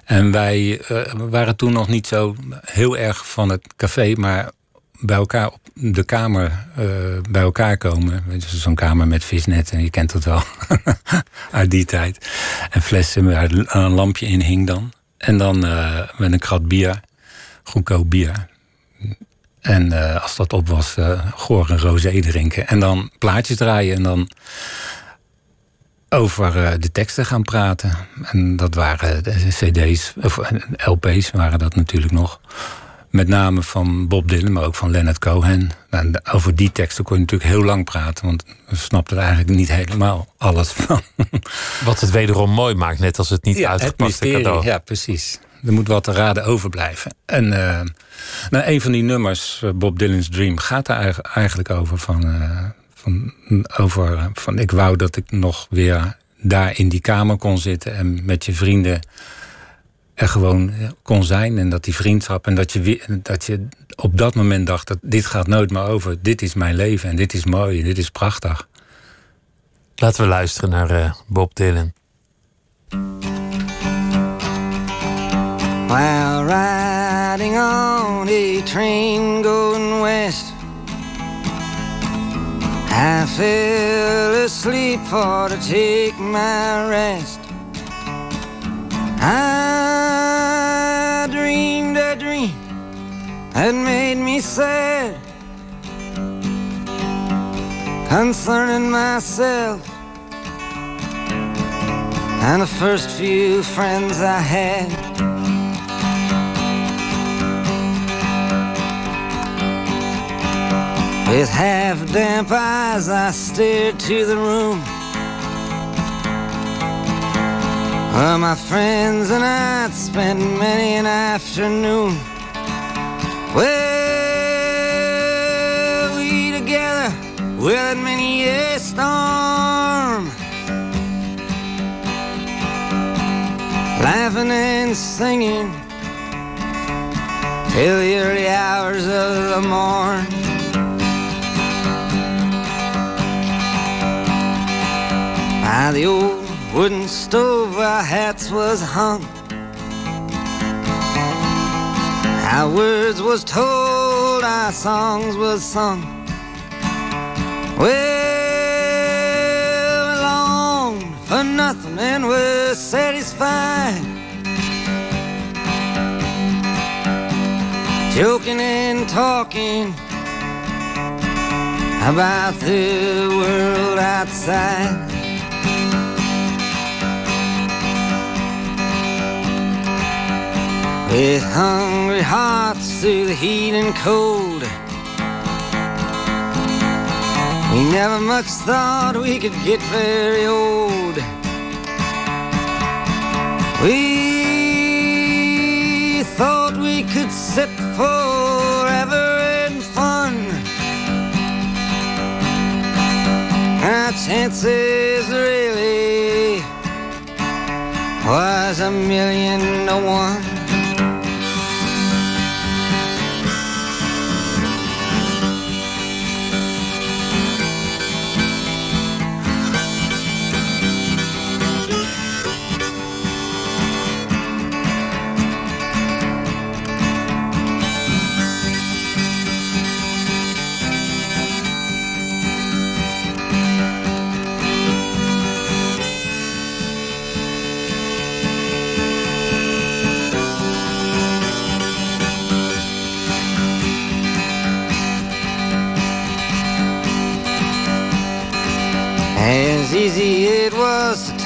E: En wij uh, waren toen nog niet zo heel erg van het café, maar bij elkaar op de kamer uh, bij elkaar komen. Zo'n kamer met visnet, en je kent het wel uit die tijd. En flessen waar een lampje in hing dan. En dan uh, met een krat bier, goedkoop bier. En uh, als dat op was, goor een rosé drinken. En dan plaatjes draaien en dan over eh, de teksten gaan praten. En dat waren de cd's, of LP's waren dat natuurlijk nog. Met name van Bob Dylan, maar ook van Leonard Cohen. En over die teksten kon je natuurlijk heel lang praten, want we snapten er eigenlijk niet helemaal alles van.
D: Wat het wederom mooi maakt, net als het niet ja, uitgepaste het cadeau.
E: Ja, precies. Er moet wat te raden overblijven. En uh, nou, een van die nummers, eh, Bob Dylan's Dream, gaat daar eigenlijk over van... Uh, van, over, van ik wou dat ik nog weer daar in die kamer kon zitten en met je vrienden er gewoon kon zijn. En dat die vriendschap en dat je, dat je op dat moment dacht dat dit gaat nooit meer over. Dit is mijn leven en dit is mooi en dit is prachtig.
D: Laten we luisteren naar uh, Bob Dylan. While riding on a train going west I fell asleep for to take my rest. I dreamed a dream that made me sad.
F: concerning myself and the first few friends I had. With half damp eyes, I stared to the room where my friends and I'd spent many an afternoon. Well, we together weathered many a storm, laughing and singing till the early hours of the morn. By the old wooden stove, our hats was hung. Our words was told, our songs was sung. Well, we longed for nothing and were satisfied. Joking and talking about the world outside. With hungry hearts through the heat and cold. We never much thought we could get very old. We thought we could sit forever in fun. Our chances really was a million to one.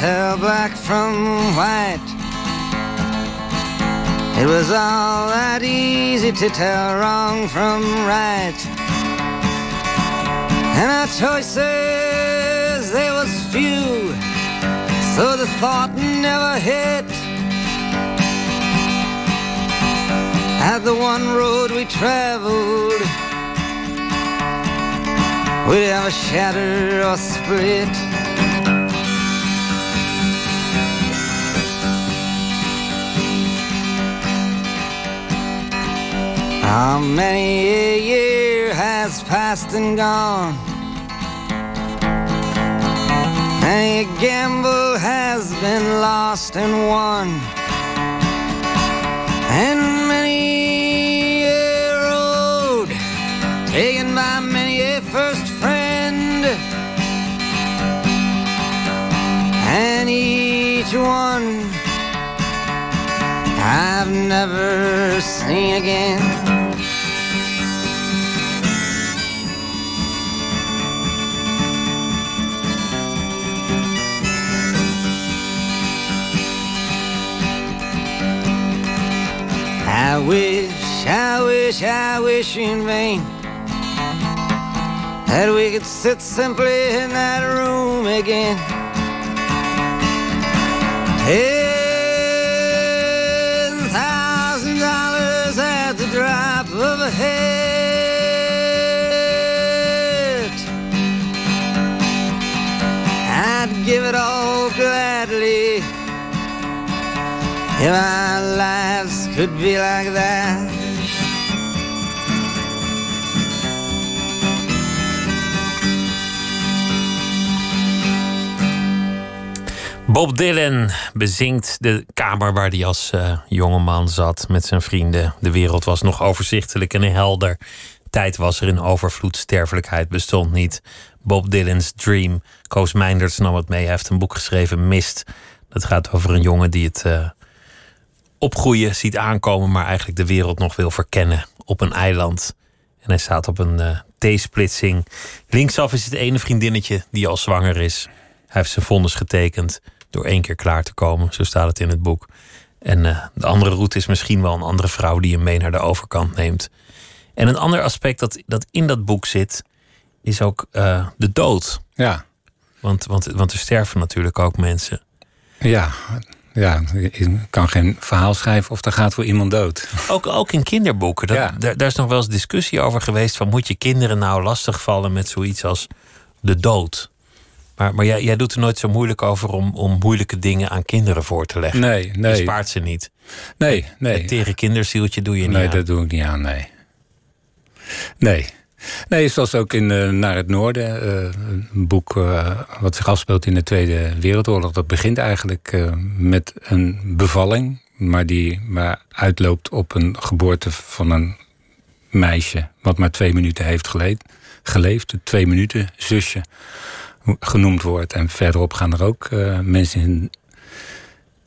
F: Was black from white. It was all that easy to tell wrong from right. And our choices, they was few, so the thought never hit. At the one road we traveled, we'd ever shatter or split. How many a year has passed and gone? Many a gamble has been lost and won, and many a road taken by many a first friend, and each one I've never seen again. I wish, I wish, I wish in vain that we could sit simply in that room again. Ten thousand dollars at the drop of a hat. I'd give it all gladly if our lives could be like that.
D: Bob Dylan bezingt de kamer waar hij als uh, jongeman zat met zijn vrienden. De wereld was nog overzichtelijk en helder. Tijd was er in overvloed, sterfelijkheid bestond niet. Bob Dylan's Dream. Koos Meinders nam het mee. Hij heeft een boek geschreven, Mist. Dat gaat over een jongen die het uh, opgroeien ziet aankomen, maar eigenlijk de wereld nog wil verkennen op een eiland. En hij staat op een uh, T-splitsing. Linksaf is het ene vriendinnetje die al zwanger is. Hij heeft zijn vonnis getekend door één keer klaar te komen. Zo staat het in het boek. En eh, de andere route is misschien wel een andere vrouw die hem mee naar de overkant neemt. En een ander aspect dat, dat in dat boek zit, is ook eh, de dood.
E: Ja.
D: Want, want, want er sterven natuurlijk ook mensen.
E: Ja, ja, je kan geen verhaal schrijven of er gaat voor iemand dood.
D: Ook, ook in kinderboeken. Dat,
E: Ja.
D: daar, daar is nog wel eens discussie over geweest: van moet je kinderen nou lastigvallen met zoiets als de dood? Maar, maar jij, jij doet er nooit zo moeilijk over om, om moeilijke dingen aan kinderen voor te leggen.
E: Nee,
D: Je
E: nee.
D: spaart ze niet.
E: Nee, nee.
D: Het tere kinderzieltje doe je niet
E: Nee,
D: aan.
E: dat doe ik niet aan, nee. Nee. Nee, zoals ook in eh, Naar het Noorden, eh, een boek eh, wat zich afspeelt in de Tweede Wereldoorlog. Dat begint eigenlijk met een bevalling, maar die maar uitloopt op een geboorte van een meisje, wat maar twee minuten heeft geleefd. geleefd twee minuten zusje genoemd wordt. En verderop gaan er ook mensen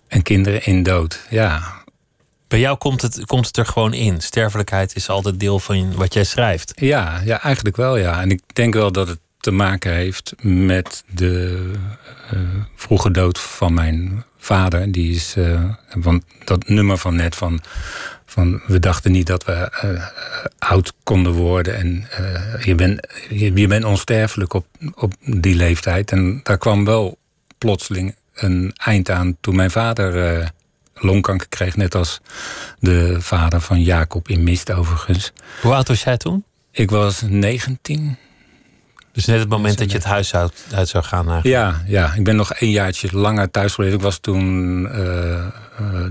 E: en kinderen in dood. Ja,
D: Bij jou komt het, komt het er gewoon in. Sterfelijkheid is altijd deel van wat jij schrijft.
E: Ja, ja, eigenlijk wel ja. En ik denk wel dat het te maken heeft met de eh, vroege dood van mijn vader. Die is, eh, want dat nummer van net van, van we dachten niet dat we eh, oud konden worden. En je, bent je, je bent onsterfelijk op, op die leeftijd. En daar kwam wel plotseling een eind aan toen mijn vader longkanker kreeg. Net als de vader van Jacob in Mist overigens.
D: Hoe oud was jij toen?
E: Ik was 19.
D: Dus net het moment dat je het huis uit, uit zou gaan. eigenlijk.
E: Ja, ja, ik ben nog een jaartje langer thuis gebleven. Ik was toen eh, eh,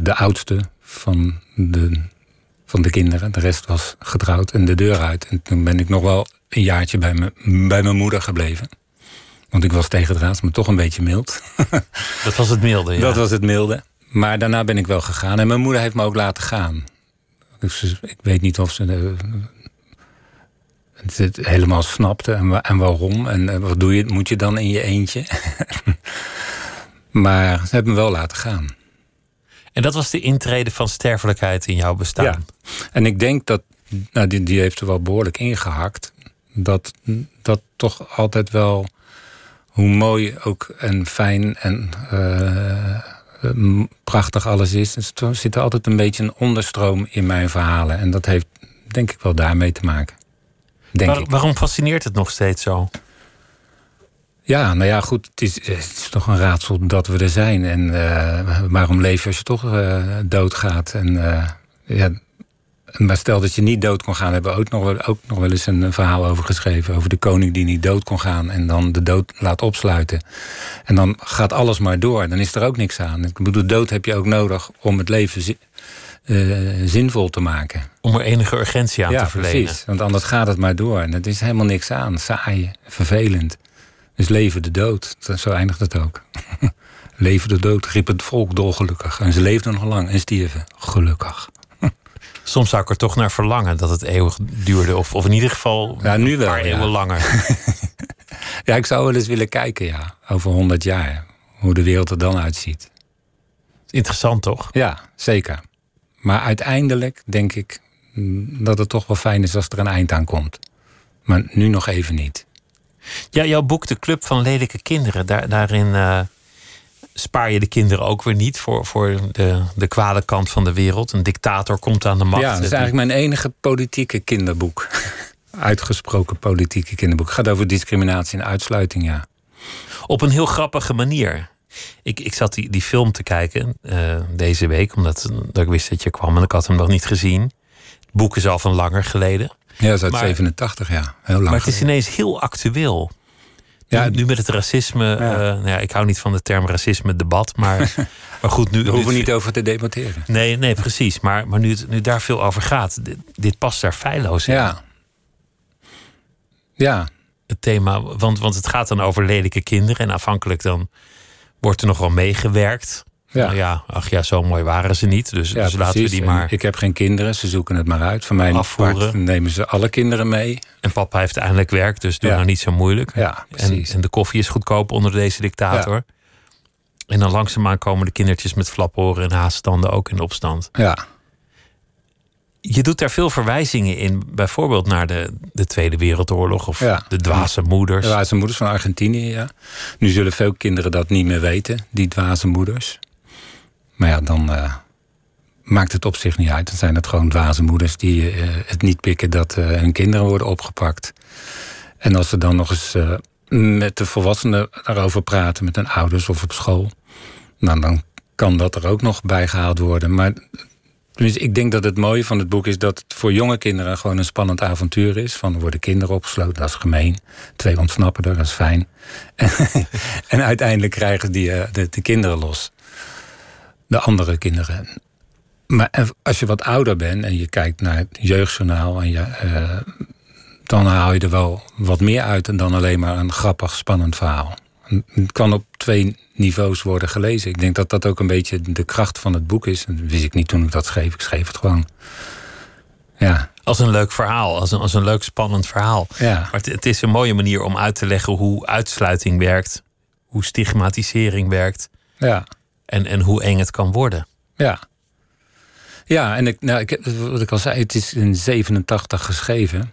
E: de oudste van de, van de kinderen. De rest was getrouwd en de deur uit. En toen ben ik nog wel een jaartje bij, me, bij mijn moeder gebleven. Want ik was tegendraads, maar toch een beetje mild.
D: Dat was het milde. Ja.
E: Dat was het milde. Maar daarna ben ik wel gegaan. En mijn moeder heeft me ook laten gaan. Dus ik weet niet of ze de, het, het helemaal snapte en, en waarom. En eh, wat doe je, moet je dan in je eentje? maar ze hebben me wel laten gaan.
D: En dat was de intrede van sterfelijkheid in jouw bestaan.
E: Ja. En ik denk dat, nou, die, die heeft er wel behoorlijk ingehakt. Dat dat toch altijd wel, hoe mooi ook en fijn en eh, prachtig alles is. Dus Er zit er altijd een beetje een onderstroom in mijn verhalen. En dat heeft denk ik wel daarmee te maken. Denk
D: Waar-
E: ik.
D: waarom fascineert het nog steeds zo?
E: Ja, nou ja, goed. Het is, het is toch een raadsel dat we er zijn. En eh, waarom je als je toch eh, doodgaat? En eh, ja, maar stel dat je niet dood kon gaan, hebben we ook nog, wel, ook nog wel eens een verhaal over geschreven. Over de koning die niet dood kon gaan en dan de dood laat opsluiten. En dan gaat alles maar door. Dan is er ook niks aan. Ik bedoel, dood heb je ook nodig om het leven zi- eh, zinvol te maken.
D: Om er enige urgentie aan
E: ja,
D: te verlenen.
E: precies. Want anders gaat het maar door. En er is helemaal niks aan. Saai, vervelend. Dus leven de dood. Zo eindigt het ook. leven de dood, riep het volk dolgelukkig. En ze leefden nog lang en stierven gelukkig.
D: Soms zou ik er toch naar verlangen dat het eeuwig duurde. Of, of in ieder geval
E: Ja, nu
D: een
E: wel,
D: paar
E: ja.
D: eeuwen langer.
E: Ja, ik zou wel eens willen kijken, ja. Over honderd jaar. Hoe de wereld er dan uitziet.
D: Interessant toch?
E: Ja, zeker. Maar uiteindelijk denk ik dat het toch wel fijn is als er een eind aan komt. Maar nu nog even niet.
D: Ja, jouw boek De Club van Lelijke Kinderen. Daar, daarin eh, spaar je de kinderen ook weer niet voor, voor de, de kwade kant van de wereld. Een dictator komt aan de macht.
E: Ja, dat is eigenlijk mijn enige politieke kinderboek. Uitgesproken politieke kinderboek. Het gaat over discriminatie en uitsluiting, ja.
D: Op een heel grappige manier. Ik, ik zat die, die film te kijken eh, deze week, omdat dat ik wist dat je kwam en ik had hem nog niet gezien. Het boek is al van langer geleden.
E: Ja, dat is uit
D: Maar-
E: 87, ja. Heel lang
D: Maar het is ineens heel actueel.
E: Ja,
D: nu, met het racisme.
E: Ja.
D: eh, nou ja, ik hou niet van de term racisme-debat. Maar, maar goed, nu.
E: Daar hoeven we niet over te debatteren.
D: Nee, nee, precies. Maar, maar nu, het, nu daar veel over gaat, dit, dit past daar feilloos in.
E: Ja. Ja,
D: Het thema, want, want het gaat dan over lelijke kinderen. En afhankelijk dan wordt er nog wel meegewerkt.
E: Ja.
D: Ja, ach ja, zo mooi waren ze niet. Dus,
E: ja
D: dus laten we die
E: En
D: maar.
E: Ik heb geen kinderen, ze zoeken het maar uit. Van mijn
D: Afvoeren.
E: nemen ze alle kinderen mee.
D: En papa heeft eindelijk werk, dus doe
E: Ja.
D: nou niet zo moeilijk.
E: Ja,
D: en,
E: precies.
D: en de koffie is goedkoop onder deze dictator. En dan langzaamaan komen de kindertjes met flaporen en haaststanden ook in opstand.
E: Ja,
D: Je doet daar veel verwijzingen in, bijvoorbeeld naar de, de Tweede Wereldoorlog of
E: Ja.
D: de dwaze moeders.
E: De dwaze moeders van Argentinië, ja. Nu zullen veel kinderen dat niet meer weten, die dwaze moeders. Maar ja, dan eh, maakt het op zich niet uit. Dan zijn het gewoon dwaze moeders die eh, het niet pikken dat eh, hun kinderen worden opgepakt. En als ze dan nog eens met de volwassenen daarover praten, met hun ouders of op school, nou, dan kan dat er ook nog bijgehaald worden. Maar tenminste, ik denk dat het mooie van het boek is dat het voor jonge kinderen gewoon een spannend avontuur is. Van worden kinderen opgesloten, dat is gemeen. Twee ontsnappen dat is fijn. en uiteindelijk krijgen die de, de kinderen los. De andere kinderen. Maar als je wat ouder bent en je kijkt naar het jeugdjournaal, en je, eh, dan haal je er wel wat meer uit dan alleen maar een grappig, spannend verhaal. Het kan op twee niveaus worden gelezen. Ik denk dat dat ook een beetje de kracht van het boek is. Dat wist ik niet toen ik dat schreef. Ik schreef het gewoon. Ja,
D: Als een leuk verhaal, als een, als een leuk spannend verhaal.
E: ja,
D: Maar het, het is een mooie manier om uit te leggen hoe uitsluiting werkt, hoe stigmatisering werkt
E: ja.
D: En, en hoe eng het kan worden.
E: Ja. Ja, en ik, nou, ik, heb- wat ik al zei, het is in 87 geschreven.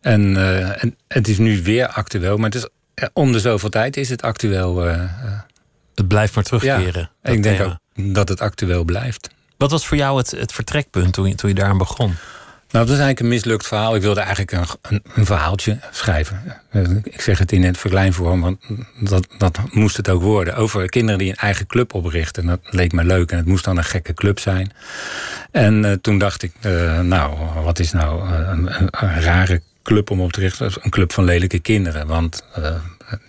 E: En, eh, en het is nu weer actueel, maar het is, eh, om de zoveel tijd is het actueel. eh,
D: Het blijft maar terugkeren. dat
E: ik denk
D: thema.
E: ook dat het actueel blijft.
D: Wat was voor jou het, het vertrekpunt toen je, toen je daaraan begon?
E: Nou, dat is eigenlijk een mislukt verhaal. Ik wilde eigenlijk een, een, een verhaaltje schrijven. Ik zeg het in het verkleinvorm, want dat, dat moest het ook worden. Over kinderen die een eigen club oprichten. Dat leek me leuk en het moest dan een gekke club zijn. En eh, toen dacht ik, eh, nou, wat is nou eh, een, een, rare club om op te richten? Een club van lelijke kinderen. Want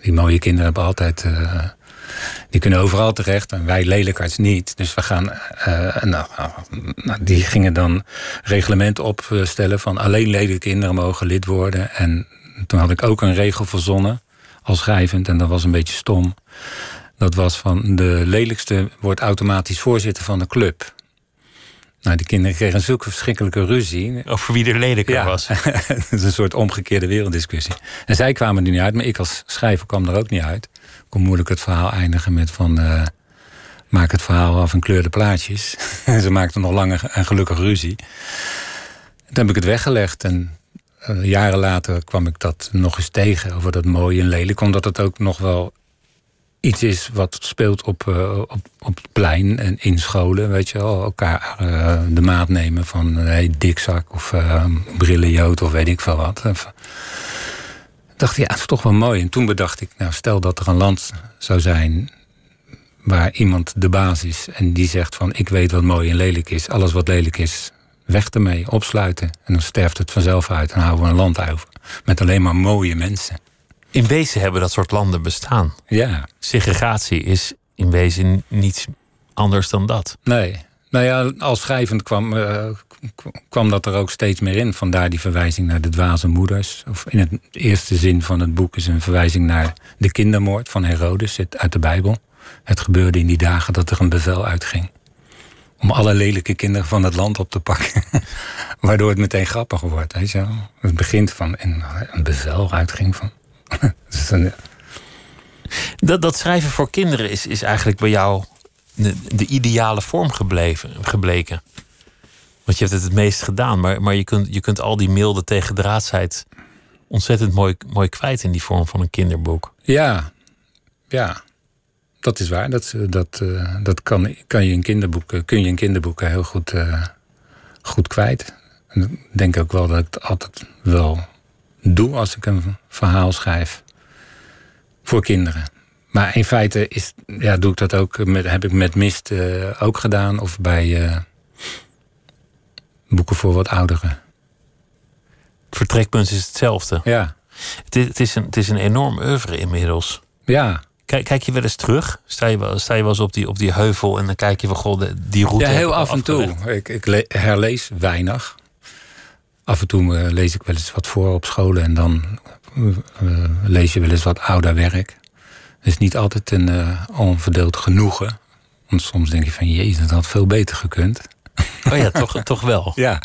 E: die mooie kinderen hebben altijd... eh, die kunnen overal terecht en wij lelijkaards niet. Dus we gaan. eh, nou, nou, die gingen dan reglementen opstellen van alleen lelijke kinderen mogen lid worden. En toen had ik ook een regel verzonnen als schrijvend, en dat was een beetje stom. Dat was van de lelijkste wordt automatisch voorzitter van de club. Nou, die kinderen kregen zulke verschrikkelijke ruzie.
D: Over wie er lelijker was.
E: dat is een soort omgekeerde werelddiscussie. En zij kwamen er niet uit, maar ik als schrijver kwam er ook niet uit. Ik kon moeilijk het verhaal eindigen met van... eh, maak het verhaal af en kleur de plaatjes. En Ze maakten nog langer en gelukkig ruzie. Toen heb ik het weggelegd en eh, jaren later kwam ik dat nog eens tegen... over dat mooie en lelijk, omdat het ook nog wel iets is wat speelt op, eh, op, op het plein en in scholen. Weet je wel, elkaar eh, de maat nemen van hey, dikzak of eh brillenjood of weet ik veel wat. Dacht ja, het is toch wel mooi. En toen bedacht ik, nou stel dat er een land zou zijn waar iemand de baas is en die zegt van ik weet wat mooi en lelijk is. Alles wat lelijk is, weg ermee, opsluiten. En dan sterft het vanzelf uit en houden we een land over. Met alleen maar mooie mensen.
D: In wezen hebben dat soort landen bestaan.
E: Ja,
D: Segregatie is in wezen niets anders dan dat.
E: Nee. Nou ja, als schrijvend kwam, eh, kwam dat er ook steeds meer in. Vandaar die verwijzing naar de dwaze moeders. Of in het eerste zin van het boek is een verwijzing naar de kindermoord van Herodes uit de Bijbel. Het gebeurde in die dagen dat er een bevel uitging. Om alle lelijke kinderen van het land op te pakken. Waardoor het meteen grappig wordt. Weet je? Het begint van een bevel uitging van. Dus een-
D: Dat, dat schrijven voor kinderen is, is eigenlijk bij jou de, de ideale vorm gebleven, gebleken. Want je hebt het het meest gedaan, maar, maar je, kunt, je kunt al die milde tegendraadsheid ontzettend mooi, mooi kwijt in die vorm van een kinderboek.
E: Ja, ja. Dat is waar. Dat, dat, eh, dat kan, kan je in kinderboeken, kun je in kinderboeken heel goed, eh, goed kwijt. En ik denk ook wel dat ik het altijd wel doe als ik een verhaal schrijf. Voor kinderen. Maar in feite is, ja, doe ik dat ook met, heb ik met Mist eh, ook gedaan. Of bij eh, boeken voor wat ouderen.
D: Het vertrekpunt is hetzelfde.
E: Ja,
D: Het is, het is, een, het is een enorm oeuvre inmiddels.
E: ja.
D: Kijk, kijk je wel eens terug? Sta je wel, sta je wel eens op die, op die heuvel en dan kijk je van goh, de- die route.
E: Ja, heel af en toe. Ik, ik le- herlees weinig. Af en toe eh, lees ik wel eens wat voor op scholen en dan eh, eh, lees je wel eens wat ouder werk. Het is niet altijd een onverdeeld genoegen. Want soms denk je van, jezus, dat had veel beter gekund.
D: Oh ja, toch, toch wel.
E: Ja,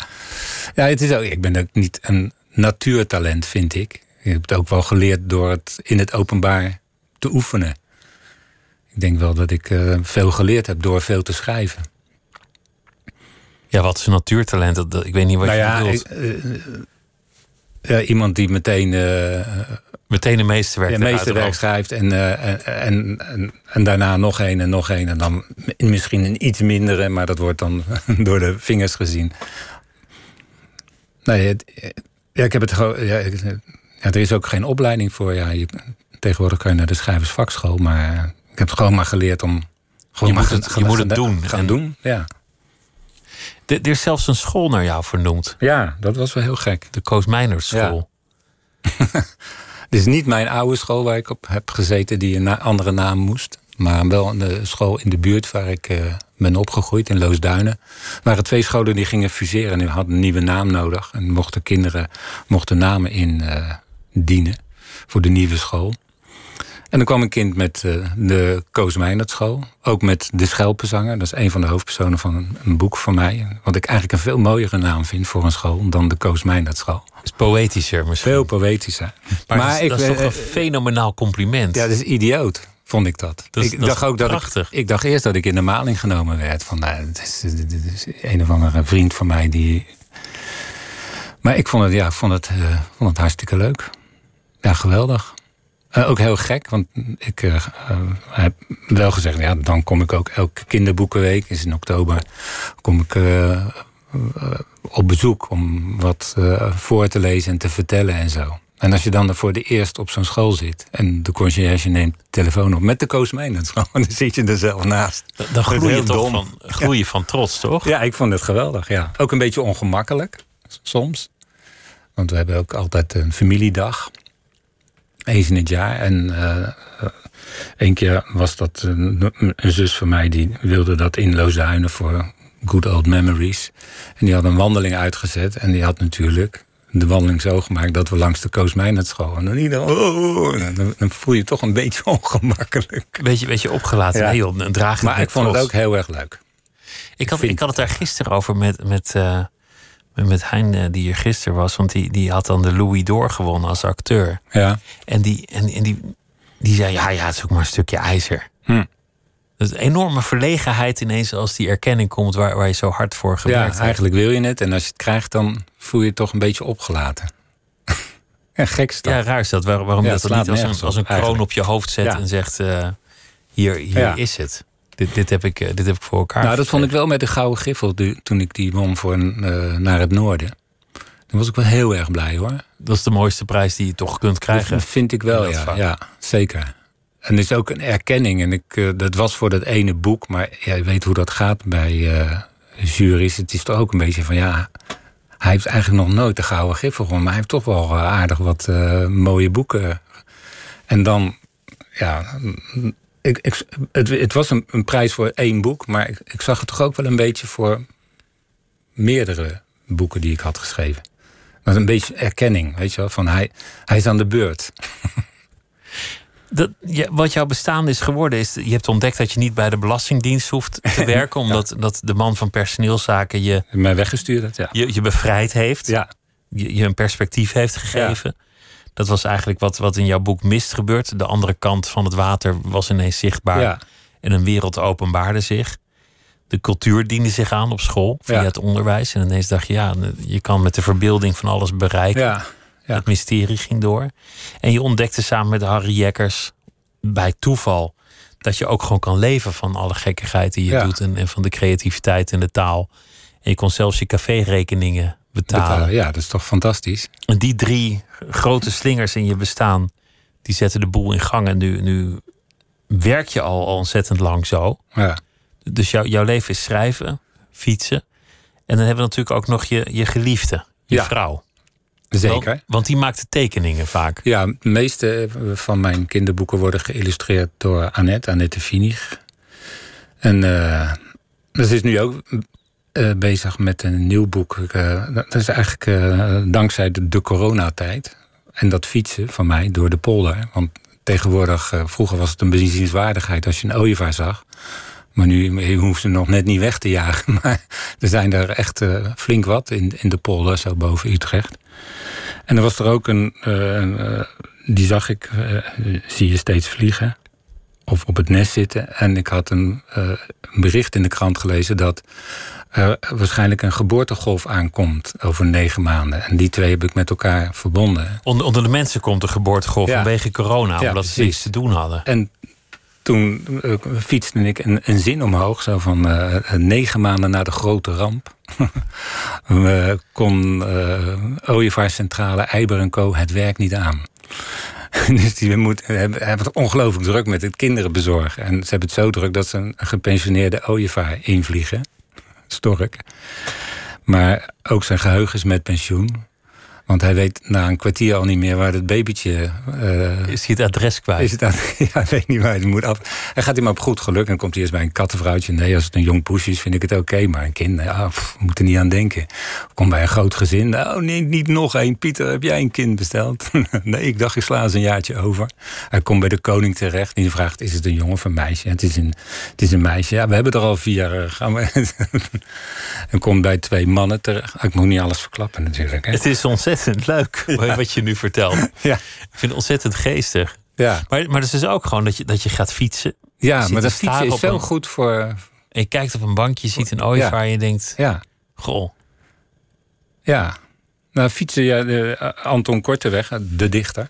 E: ja het is ook, ik ben ook niet een natuurtalent, vind ik. Ik heb het ook wel geleerd door het in het openbaar te oefenen. Ik denk wel dat ik veel geleerd heb door veel te schrijven.
D: Ja, wat is een natuurtalent? Dat, ik weet niet wat
E: nou
D: je
E: ja,
D: bedoelt.
E: ja, iemand die meteen eh,
D: Meteen een meesterwerk
E: ja, meesterwerk schrijft en, en, en, en, daarna nog één en nog één. En dan misschien een iets mindere, maar dat wordt dan door de vingers gezien. Nee, het- ja, ik heb het gewoon. Ja, er is ook geen opleiding voor. Ja, je, tegenwoordig kan je naar de schrijversvakschool, maar ik heb het gewoon maar geleerd om. Gewoon
D: Je moet het-
E: gaan-
D: je moet het
E: gaan-
D: doen.
E: Gaan
D: En-
E: doen, ja.
D: Er er is zelfs een school naar jou vernoemd.
E: Ja, dat was wel heel gek.
D: De Koos Meiners school.
E: Dit is niet mijn oude school waar ik op heb gezeten, die een andere naam moest. Maar wel een school in de buurt waar ik eh, ben opgegroeid, in Loosduinen. Er waren twee scholen die gingen fuseren en die hadden een nieuwe naam nodig. En mochten kinderen mochten namen in eh, dienen voor de nieuwe school. En dan kwam een kind met eh, de Koos Meijnert school. Ook met De Schelpenzanger. Dat is een van de hoofdpersonen van een, een boek van mij. Wat ik eigenlijk een veel mooiere naam vind voor een school dan de Koos Meijnert school.
D: Is poëtischer misschien.
E: Veel poëtischer.
D: maar dat, is, dat is toch een fenomenaal compliment.
E: ja, dat is idioot, vond ik dat.
D: Dat
E: ik
D: dat
E: dacht ook dat
D: prachtig.
E: ik, ik dacht eerst dat ik in de maling genomen werd. Van, nou, dit is, is een of andere vriend van mij die. Maar ik vond het, ja, ik vond het, eh, vond het hartstikke leuk. Ja, geweldig. Eh, ook heel gek, want ik eh, eh, heb wel gezegd, ja, dan kom ik ook elke kinderboekenweek, is in oktober, kom ik op bezoek om wat voor te lezen en te vertellen en zo. En als je dan voor de eerst op zo'n school zit en de conciërge neemt de telefoon op met de Koos dan zit je er zelf naast.
D: Dan
E: Dat is
D: groei je toch
E: dom.
D: van, groei je van trots, toch?
E: Ja, ik vond het geweldig. Ja. Ook een beetje ongemakkelijk soms. Want we hebben ook altijd een familiedag. Eens in het jaar. En eh één keer was dat een, een zus van mij die wilde dat in Loosduinen voor good old memories. En die had een wandeling uitgezet. En die had natuurlijk de wandeling zo gemaakt dat we langs de Koos school. En dan iedereen, oh, oh, oh. dan, dan voel je je toch een beetje ongemakkelijk.
D: Beetje, beetje opgelaten.
E: Ja.
D: Nee, joh, een draag
E: Maar ik vond het ook heel erg leuk.
D: Ik had, ik had het daar gisteren over met, met, eh, met, Hein, eh, die hier gisteren was. Want die, die had dan de Louis d'Or gewonnen als acteur.
E: Ja.
D: En die, en, en die, die zei, ja, ja, het is ook maar een stukje ijzer.
E: Hm.
D: Dat is een enorme verlegenheid ineens als die erkenning komt... waar, waar je zo hard voor gewerkt
E: Ja,
D: hebt.
E: eigenlijk wil je het. En als je het krijgt, dan voel je je toch een beetje opgelaten. ja, gek is dat.
D: Ja, raar is dat. Waar- waarom
E: Ja,
D: dat dan niet als een, als een kroon op je hoofd zet
E: Ja.
D: en zegt... eh, hier hier is het. Dit, dit, heb ik, eh, dit heb ik voor elkaar
E: nou, dat vond ik wel met de Gouden Griffel toen ik die won voor een, eh, naar het noorden. Toen was ik wel heel erg blij hoor.
D: Dat is de mooiste prijs die je toch kunt krijgen.
E: Dat vind ik wel, ja,
D: vak.
E: ja. Zeker. En het is ook een erkenning. En ik, eh, dat was voor dat ene boek. Maar ja, je weet hoe dat gaat bij eh juries. Het is toch ook een beetje van ja. Hij heeft eigenlijk nog nooit de Gouden Griffel gewonnen. Maar hij heeft toch wel aardig wat mooie boeken. En dan, ja. Ik, ik, het, het was een, een prijs voor één boek. Maar ik, ik zag het toch ook wel een beetje voor meerdere boeken die ik had geschreven. Dat een beetje erkenning, weet je wel. Van hij, hij is aan de beurt.
D: Dat, ja, wat jouw bestaan is geworden, is je hebt ontdekt dat je niet bij de Belastingdienst hoeft te werken, omdat dat de man van personeelszaken je,
E: Mij weggestuurd ja.
D: je, je bevrijd heeft,
E: Ja,
D: je, je een perspectief heeft gegeven. Dat was eigenlijk wat, wat in jouw boek mist gebeurt. De andere kant van het water was ineens zichtbaar
E: ja,
D: en een wereld openbaarde zich. De cultuur diende zich aan op school via
E: Ja.
D: het onderwijs. En ineens dacht je, ja, je kan met de verbeelding van alles bereiken.
E: ja, ja.
D: Het mysterie ging door. En je ontdekte samen met Harry Jekkers bij toeval dat je ook gewoon kan leven van alle gekkigheid die je doet en, en van de creativiteit en de taal. En je kon zelfs je caférekeningen betalen.
E: Betalen. Ja, dat is toch fantastisch.
D: En die drie grote slingers in je bestaan, die zetten de boel in gang. En nu, nu werk je al, al ontzettend lang zo.
E: Ja,
D: Dus jouw jouw leven is schrijven, fietsen. En dan hebben we natuurlijk ook nog je, je geliefde, je
E: Ja.
D: vrouw.
E: zeker.
D: Want, want die maakt de tekeningen vaak.
E: Ja, de meeste van mijn kinderboeken worden geïllustreerd door Annette, Annette Vinig. En eh ze is nu ook eh, bezig met een nieuw boek. Eh, dat is eigenlijk eh, dankzij de, coronatijd. En dat fietsen van mij door de polder. Want tegenwoordig, vroeger was het een bezienswaardigheid als je een ooievaar zag. Maar nu je hoeft ze nog net niet weg te jagen. Maar er zijn er echt flink wat in, in de polder, zo boven Utrecht. En er was er ook een, die zag ik, zie je steeds vliegen. of op het nest zitten. En ik had een bericht in de krant gelezen dat er waarschijnlijk een geboortegolf aankomt over negen maanden. En die twee heb ik met elkaar verbonden.
D: Onder, onder de mensen komt de geboortegolf
E: Ja.
D: vanwege corona,
E: Ja,
D: omdat ze niks te doen hadden.
E: En toen eh, fietste ik een, een zin omhoog, zo van eh, negen maanden na de grote ramp. We kon eh Ooievaarscentrale, Eiber en Co. het werk niet aan. dus die hebben, hebben het ongelooflijk druk met het kinderen bezorgen. En ze hebben het zo druk dat ze een gepensioneerde ooievaar invliegen. Stork. Maar ook zijn geheugen is met pensioen. Want hij weet na een kwartier al niet meer waar het babytje eh,
D: Is hij het adres kwijt?
E: is het ja, hij weet niet waar hij het moet af. Hij gaat maar op goed geluk. En dan komt hij eerst bij een kattenvrouwtje. Nee, als het een jong poesje is, vind ik het oké. Maar een kind, ja, pff, moet er niet aan denken. Kom bij een groot gezin. Oh nee, niet nog één. Pieter, heb jij een kind besteld? nee, ik dacht, ik sla eens een jaartje over. Hij komt bij de koning terecht. Die vraagt, is het een jongen of een meisje? Het is een, het is een meisje. Ja, we hebben er al vier. eh, Gaan we... en komt bij twee mannen terecht. Ik moet niet alles verklappen natuurlijk. Hè?
D: Het is ontzettend leuk wat je nu vertelt.
E: Ja,
D: Ik vind het ontzettend geestig.
E: ja.
D: Maar, maar het is dus ook gewoon dat je, dat je gaat fietsen.
E: ja maar dat fietsen is zo
D: een-
E: goed voor...
D: En je kijkt op een bankje, je ziet een ooievaar en je denkt...
E: Ja.
D: Goh,
E: Ja, nou fietsen, ja, de, eh, Anton Korteweg, de dichter.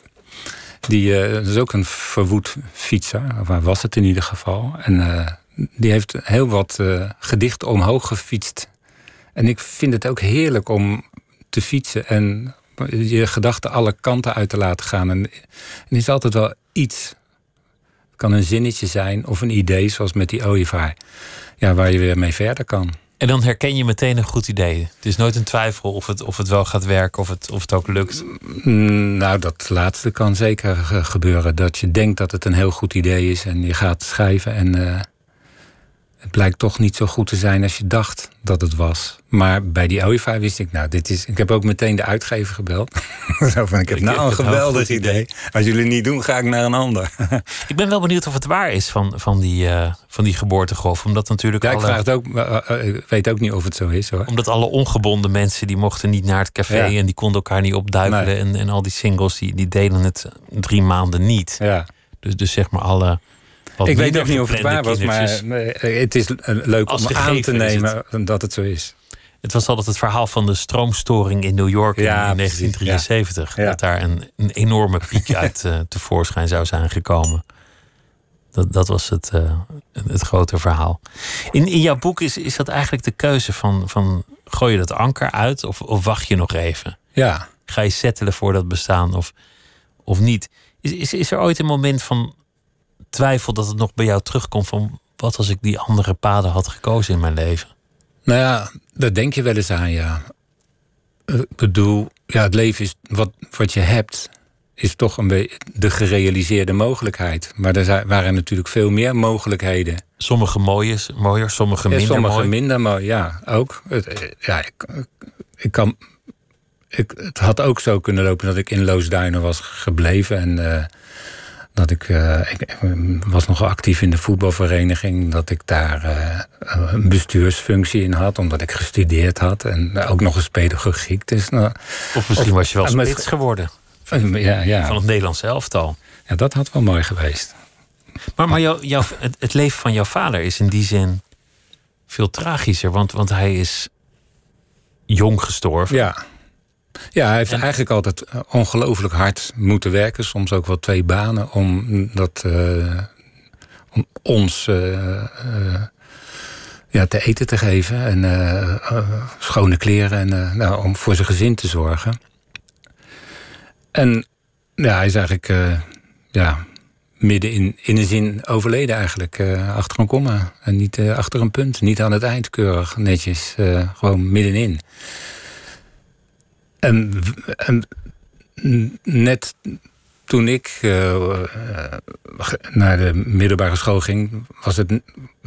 E: Die eh, dat is ook een verwoed fietser, of hij was het in ieder geval. En eh, die heeft heel wat eh, gedichten omhoog gefietst. En ik vind het ook heerlijk om te fietsen en je gedachten alle kanten uit te laten gaan. En er is altijd wel iets. Het kan een zinnetje zijn of een idee, zoals met die ooievaar. Ja, waar je weer mee verder kan.
D: En dan herken je meteen een goed idee. Het is nooit een twijfel of het, of het wel gaat werken, of het, of het ook lukt.
E: Mm, Nou, dat laatste kan zeker ge- gebeuren. Dat je denkt dat het een heel goed idee is en je gaat schrijven en eh, het blijkt toch niet zo goed te zijn als je dacht dat het was. Maar bij die ooievaar wist ik, nou, dit is. Ik heb ook meteen de uitgever gebeld. zo van, ik heb
D: Ik
E: nou
D: heb
E: een geweldig
D: idee.
E: Als jullie het niet doen, ga ik naar een ander.
D: Ik ben wel benieuwd of het waar is van, van, die, eh, van die geboortegolf. Omdat natuurlijk
E: ja, ik vraag het ook. eh, eh, ik weet ook niet of het zo is hoor.
D: omdat alle ongebonden mensen die mochten niet naar het café
E: Ja.
D: en die konden elkaar niet opduikelen.
E: Nee.
D: En, en al die singles die, die deden het drie maanden niet.
E: Ja.
D: Dus, dus zeg maar alle. Wat
E: Ik weet ook niet of het waar was, maar eh, het is eh, leuk om aan te nemen dat het zo is.
D: Het was altijd het verhaal van de stroomstoring in New York
E: Ja,
D: in
E: precies,
D: 1973.
E: ja. Ja.
D: Dat daar een, een enorme piek uit eh, tevoorschijn zou zijn gekomen. Dat, dat was het, het grote verhaal. In, in jouw boek is, is dat eigenlijk de keuze van, van gooi je dat anker uit of, of wacht je nog even?
E: Ja.
D: Ga je settelen voor dat bestaan of, of niet? Is, is, is er ooit een moment van twijfel dat het nog bij jou terugkomt van wat als ik die andere paden had gekozen in mijn leven?
E: Nou ja, daar denk je wel eens aan, ja. Eh, Ik bedoel, ja, het leven is wat, wat je hebt, is toch een beetje de gerealiseerde mogelijkheid. Maar er zijn, waren natuurlijk veel meer mogelijkheden.
D: Sommige mooie, mooier, sommige minder
E: sommige
D: mooi.
E: minder mooi, ja, ook. Het, eh, ja, ik, ik kan, ik, het had ook zo kunnen lopen dat ik in Loosduinen was gebleven. En eh, dat ik, eh, ik, ik was nogal actief in de voetbalvereniging. Dat ik daar eh, een bestuursfunctie in had, omdat ik gestudeerd had. En ook nog eens pedagogiek. Dus, nou,
D: Of misschien was je wel
E: met-
D: spits geworden
E: ja, ja,
D: van het Nederlands elftal.
E: ja, dat had wel mooi geweest.
D: Maar, maar jouw, jouw, het, het leven van jouw vader is in die zin veel tragischer. Want, want hij is jong gestorven.
E: Ja. Ja, hij heeft
D: En-
E: eigenlijk altijd eh, ongelooflijk hard moeten werken. Soms ook wel twee banen om dat eh, om ons eh, ja, te eten te geven. En schone kleren en nou, om voor zijn gezin te zorgen. En ja, hij is eigenlijk ja, midden in, in een zin overleden eigenlijk. achter een komma en niet achter een punt. Niet aan het eind keurig, netjes. gewoon middenin. En, net toen ik eh, eh, naar de middelbare school ging, was het,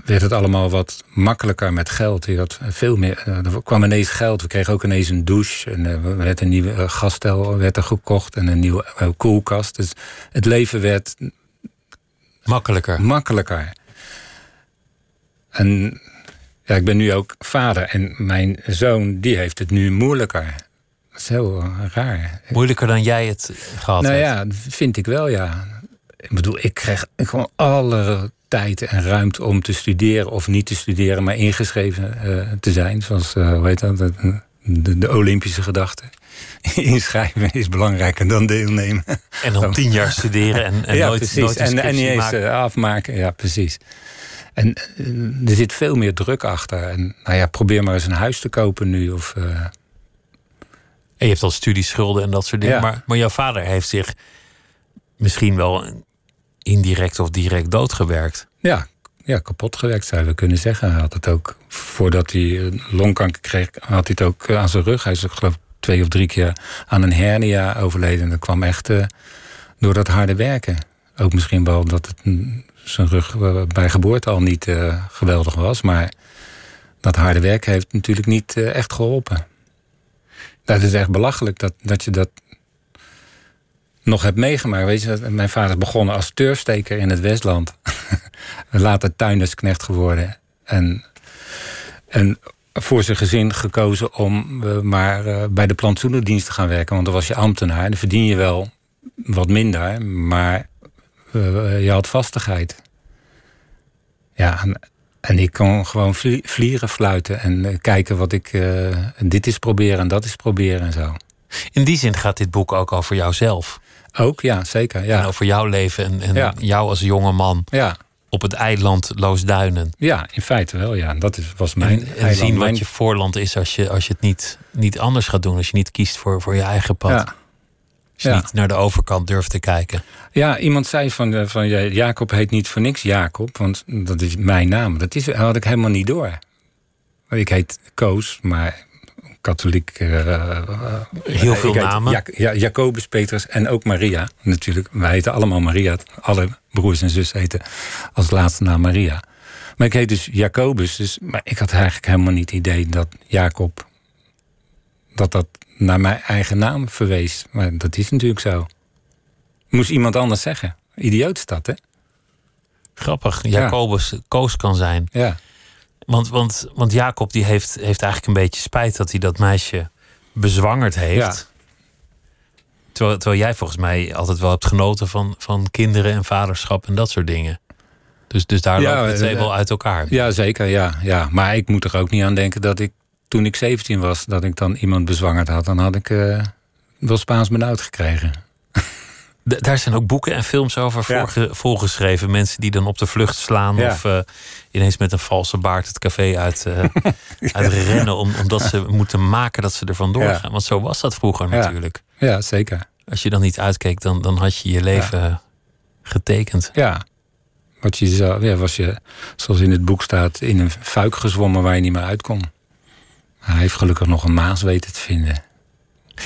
E: werd het allemaal wat makkelijker met geld. Je had veel meer, eh, er kwam ineens geld. We kregen ook ineens een douche. En er werd een nieuwe gasstel werd er gekocht en een nieuwe koelkast. Dus het leven werd
D: Makkelijker.
E: makkelijker. En ja, ik ben nu ook vader en mijn zoon die heeft het nu moeilijker. Dat is heel eh, raar.
D: Moeilijker dan jij het gehad
E: nou
D: hebt.
E: ja, vind ik wel, ja. ik bedoel, ik kreeg gewoon alle tijd en ruimte om te studeren of niet te studeren, maar ingeschreven uh, te zijn. Zoals, uh, hoe heet dat? De, de, Olympische gedachte. Inschrijven is belangrijker dan deelnemen.
D: En dan tien jaar studeren en, en
E: ja,
D: nooit,
E: precies.
D: nooit
E: en, en niet eens
D: maken.
E: afmaken. Ja, precies. En er zit veel meer druk achter. En nou ja, probeer maar eens een huis te kopen nu. Of, uh...
D: En je hebt al studieschulden en dat soort dingen.
E: Ja.
D: Maar, maar jouw vader heeft zich misschien wel indirect of direct doodgewerkt.
E: Ja, ja, kapot gewerkt zouden we kunnen zeggen. Hij had het ook, voordat hij longkanker kreeg, had hij het ook aan zijn rug. Hij is geloof ik twee of drie keer aan een hernia overleden. En dat kwam echt uh, door dat harde werken. Ook misschien wel dat het zijn rug bij geboorte al niet uh, geweldig was. Maar dat harde werken heeft natuurlijk niet uh, echt geholpen. Dat is echt belachelijk dat, dat je dat nog hebt meegemaakt. Weet je, mijn vader is begonnen als turfsteker in het Westland. Later tuindersknecht geworden. En, en voor zijn gezin gekozen om uh, maar uh, bij de plantsoenendienst te gaan werken. Want dan was je ambtenaar. Dan verdien je wel wat minder. Maar uh, je had vastigheid. Ja, en ik kon gewoon vlieren fluiten. En kijken wat ik... dit is proberen en dat is proberen en zo.
D: In die zin gaat dit boek ook over jouzelf.
E: Ook, ja, zeker. Ja.
D: En over jouw leven en, en
E: Ja.
D: jou als jonge man
E: Ja.
D: op het eiland Loosduinen.
E: ja, in feite wel. Ja. Dat is, was mijn
D: En, en
E: eiland,
D: zien
E: mijn-
D: wat je voorland is als je, als je het niet, niet anders gaat doen. Als je niet kiest voor, voor je eigen pad.
E: Ja.
D: Als je
E: Ja.
D: niet naar de overkant durft te kijken.
E: Ja, iemand zei van, eh, van ja, Jacob heet niet voor niks Jacob, want dat is mijn naam. Dat is, had ik helemaal niet door. Ik heet Koos, maar katholiek. eh, eh,
D: Heel veel namen.
E: Ja, ja, Jacobus, Petrus en ook Maria natuurlijk. Wij heten allemaal Maria. Alle broers en zussen heten als laatste naam Maria. Maar ik heet dus Jacobus, dus, maar ik had eigenlijk helemaal niet het idee dat Jacob... dat dat naar mijn eigen naam verwees. Maar dat is natuurlijk zo. Moest iemand anders zeggen. Idioot is dat, hè?
D: Grappig. Jacobus Koos kan zijn.
E: Ja.
D: Want, want, want Jacob die heeft, heeft eigenlijk een beetje spijt dat hij dat meisje bezwangerd heeft. Terwijl, terwijl jij volgens mij altijd wel hebt genoten van, van kinderen en vaderschap en dat soort dingen. Dus, dus daar
E: Ja,
D: lopen de twee wel uit elkaar.
E: Ja, zeker, ja, ja. Maar ik moet er ook niet aan denken dat ik toen ik 17 was, dat ik dan iemand bezwangerd had. Dan had ik eh, wel Spaans benauwd gekregen.
D: D- daar zijn ook boeken en films over
E: Ja.
D: voorge- volgeschreven. Mensen die dan op de vlucht slaan
E: Ja.
D: of eh, ineens met een valse baard het café uit, eh, uit rennen. Om, omdat ze moeten maken dat ze er vandoor
E: Ja.
D: gaan. Want zo was dat vroeger
E: Ja.
D: natuurlijk.
E: Ja, zeker.
D: Als je dan niet uitkeek, dan, dan had je je leven getekend.
E: Ja. Wat je zou, ja, was je, zoals in het boek staat, in een fuik gezwommen waar je niet meer uit kon. Hij heeft gelukkig nog een maas weten te vinden.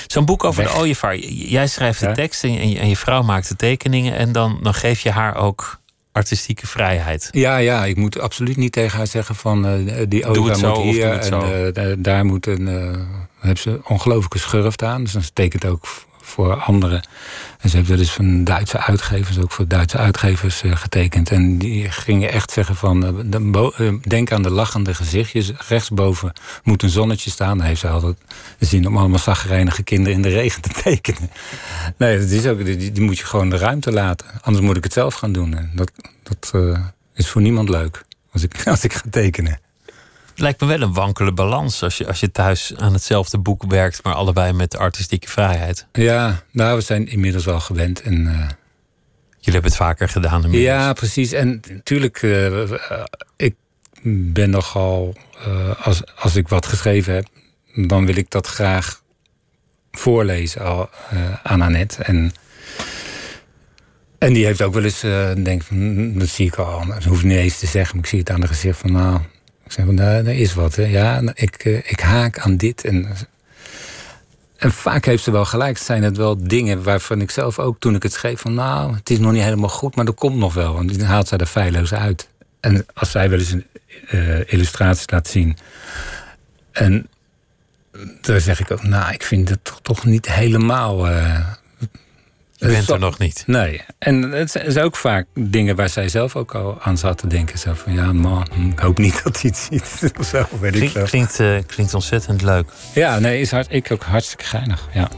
D: Zo'n boek over
E: Weg.
D: de ooievaar. Jij schrijft de
E: Ja.
D: tekst en je, en je vrouw maakt de tekeningen. En dan, dan geef je haar ook artistieke vrijheid.
E: Ja, ja, ik moet absoluut niet tegen haar zeggen van die
D: zo
E: moet
D: of
E: hier en daar- moet een, hebben ze ongelooflijke schurft aan. Dus dan tekent ook voor anderen. En ze hebben dus van Duitse uitgevers, ook voor Duitse uitgevers eh, getekend. En die gingen echt zeggen van, eh, eh, denk aan de lachende gezichtjes. Rechtsboven moet een zonnetje staan. Dan heeft ze altijd zin om allemaal zagrijnige kinderen in de regen te tekenen. Nee, dat is ook, die, die moet je gewoon de ruimte laten. Anders moet ik het zelf gaan doen. En dat dat is voor niemand leuk als ik, als ik ga tekenen.
D: Het lijkt me wel een wankele balans als je, als je thuis aan hetzelfde boek werkt, maar allebei met artistieke vrijheid.
E: Ja, nou, we zijn inmiddels wel gewend. En, eh,
D: Jullie hebben het vaker gedaan. inmiddels.
E: ja, precies. En natuurlijk, eh, eh, ik ben nogal, als, als ik wat geschreven heb, dan wil ik dat graag voorlezen al, aan Annette. En, en die heeft ook wel eens, eh denk van, hm, dat zie ik al, dat hoef ik niet eens te zeggen, maar ik zie het aan de gezicht van, nou, zeg van, daar, daar is wat. Hè. Ja, ik, eh, ik haak aan dit. En, en vaak heeft ze wel gelijk. Zijn het wel dingen waarvan ik zelf ook toen ik het schreef van, nou, het is nog niet helemaal goed, maar dat komt nog wel. En dan haalt zij er feilloos uit. En als zij wel eens een eh, illustratie laat zien. En dan zeg ik ook, nou, ik vind het toch, toch niet helemaal. eh,
D: Je bent er nog niet.
E: Nee. En het zijn ook vaak dingen waar zij zelf ook al aan zat te denken. Zo van, ja, man, ik hoop niet dat hij het ziet. Of zo, weet ik
D: klinkt, eh, klinkt ontzettend leuk.
E: Ja, nee, is hard, ik ook hartstikke geinig. Ja.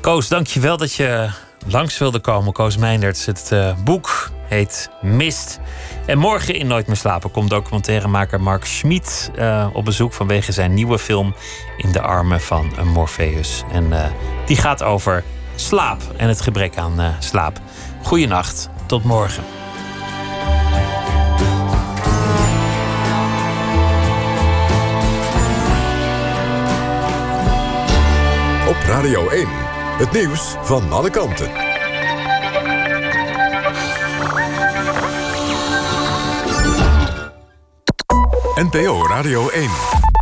D: Koos, dank je wel dat je langs wilde komen. Koos Meinderts, het uh, boek heet Mist. En morgen in Nooit meer slapen komt documentairemaker Mark Schmid uh, op bezoek vanwege zijn nieuwe film In de armen van een Morpheus. En die gaat over slaap en het gebrek aan slaap. Goeienacht, tot morgen.
B: Op Radio 1, het nieuws van alle kanten. NPO Radio 1.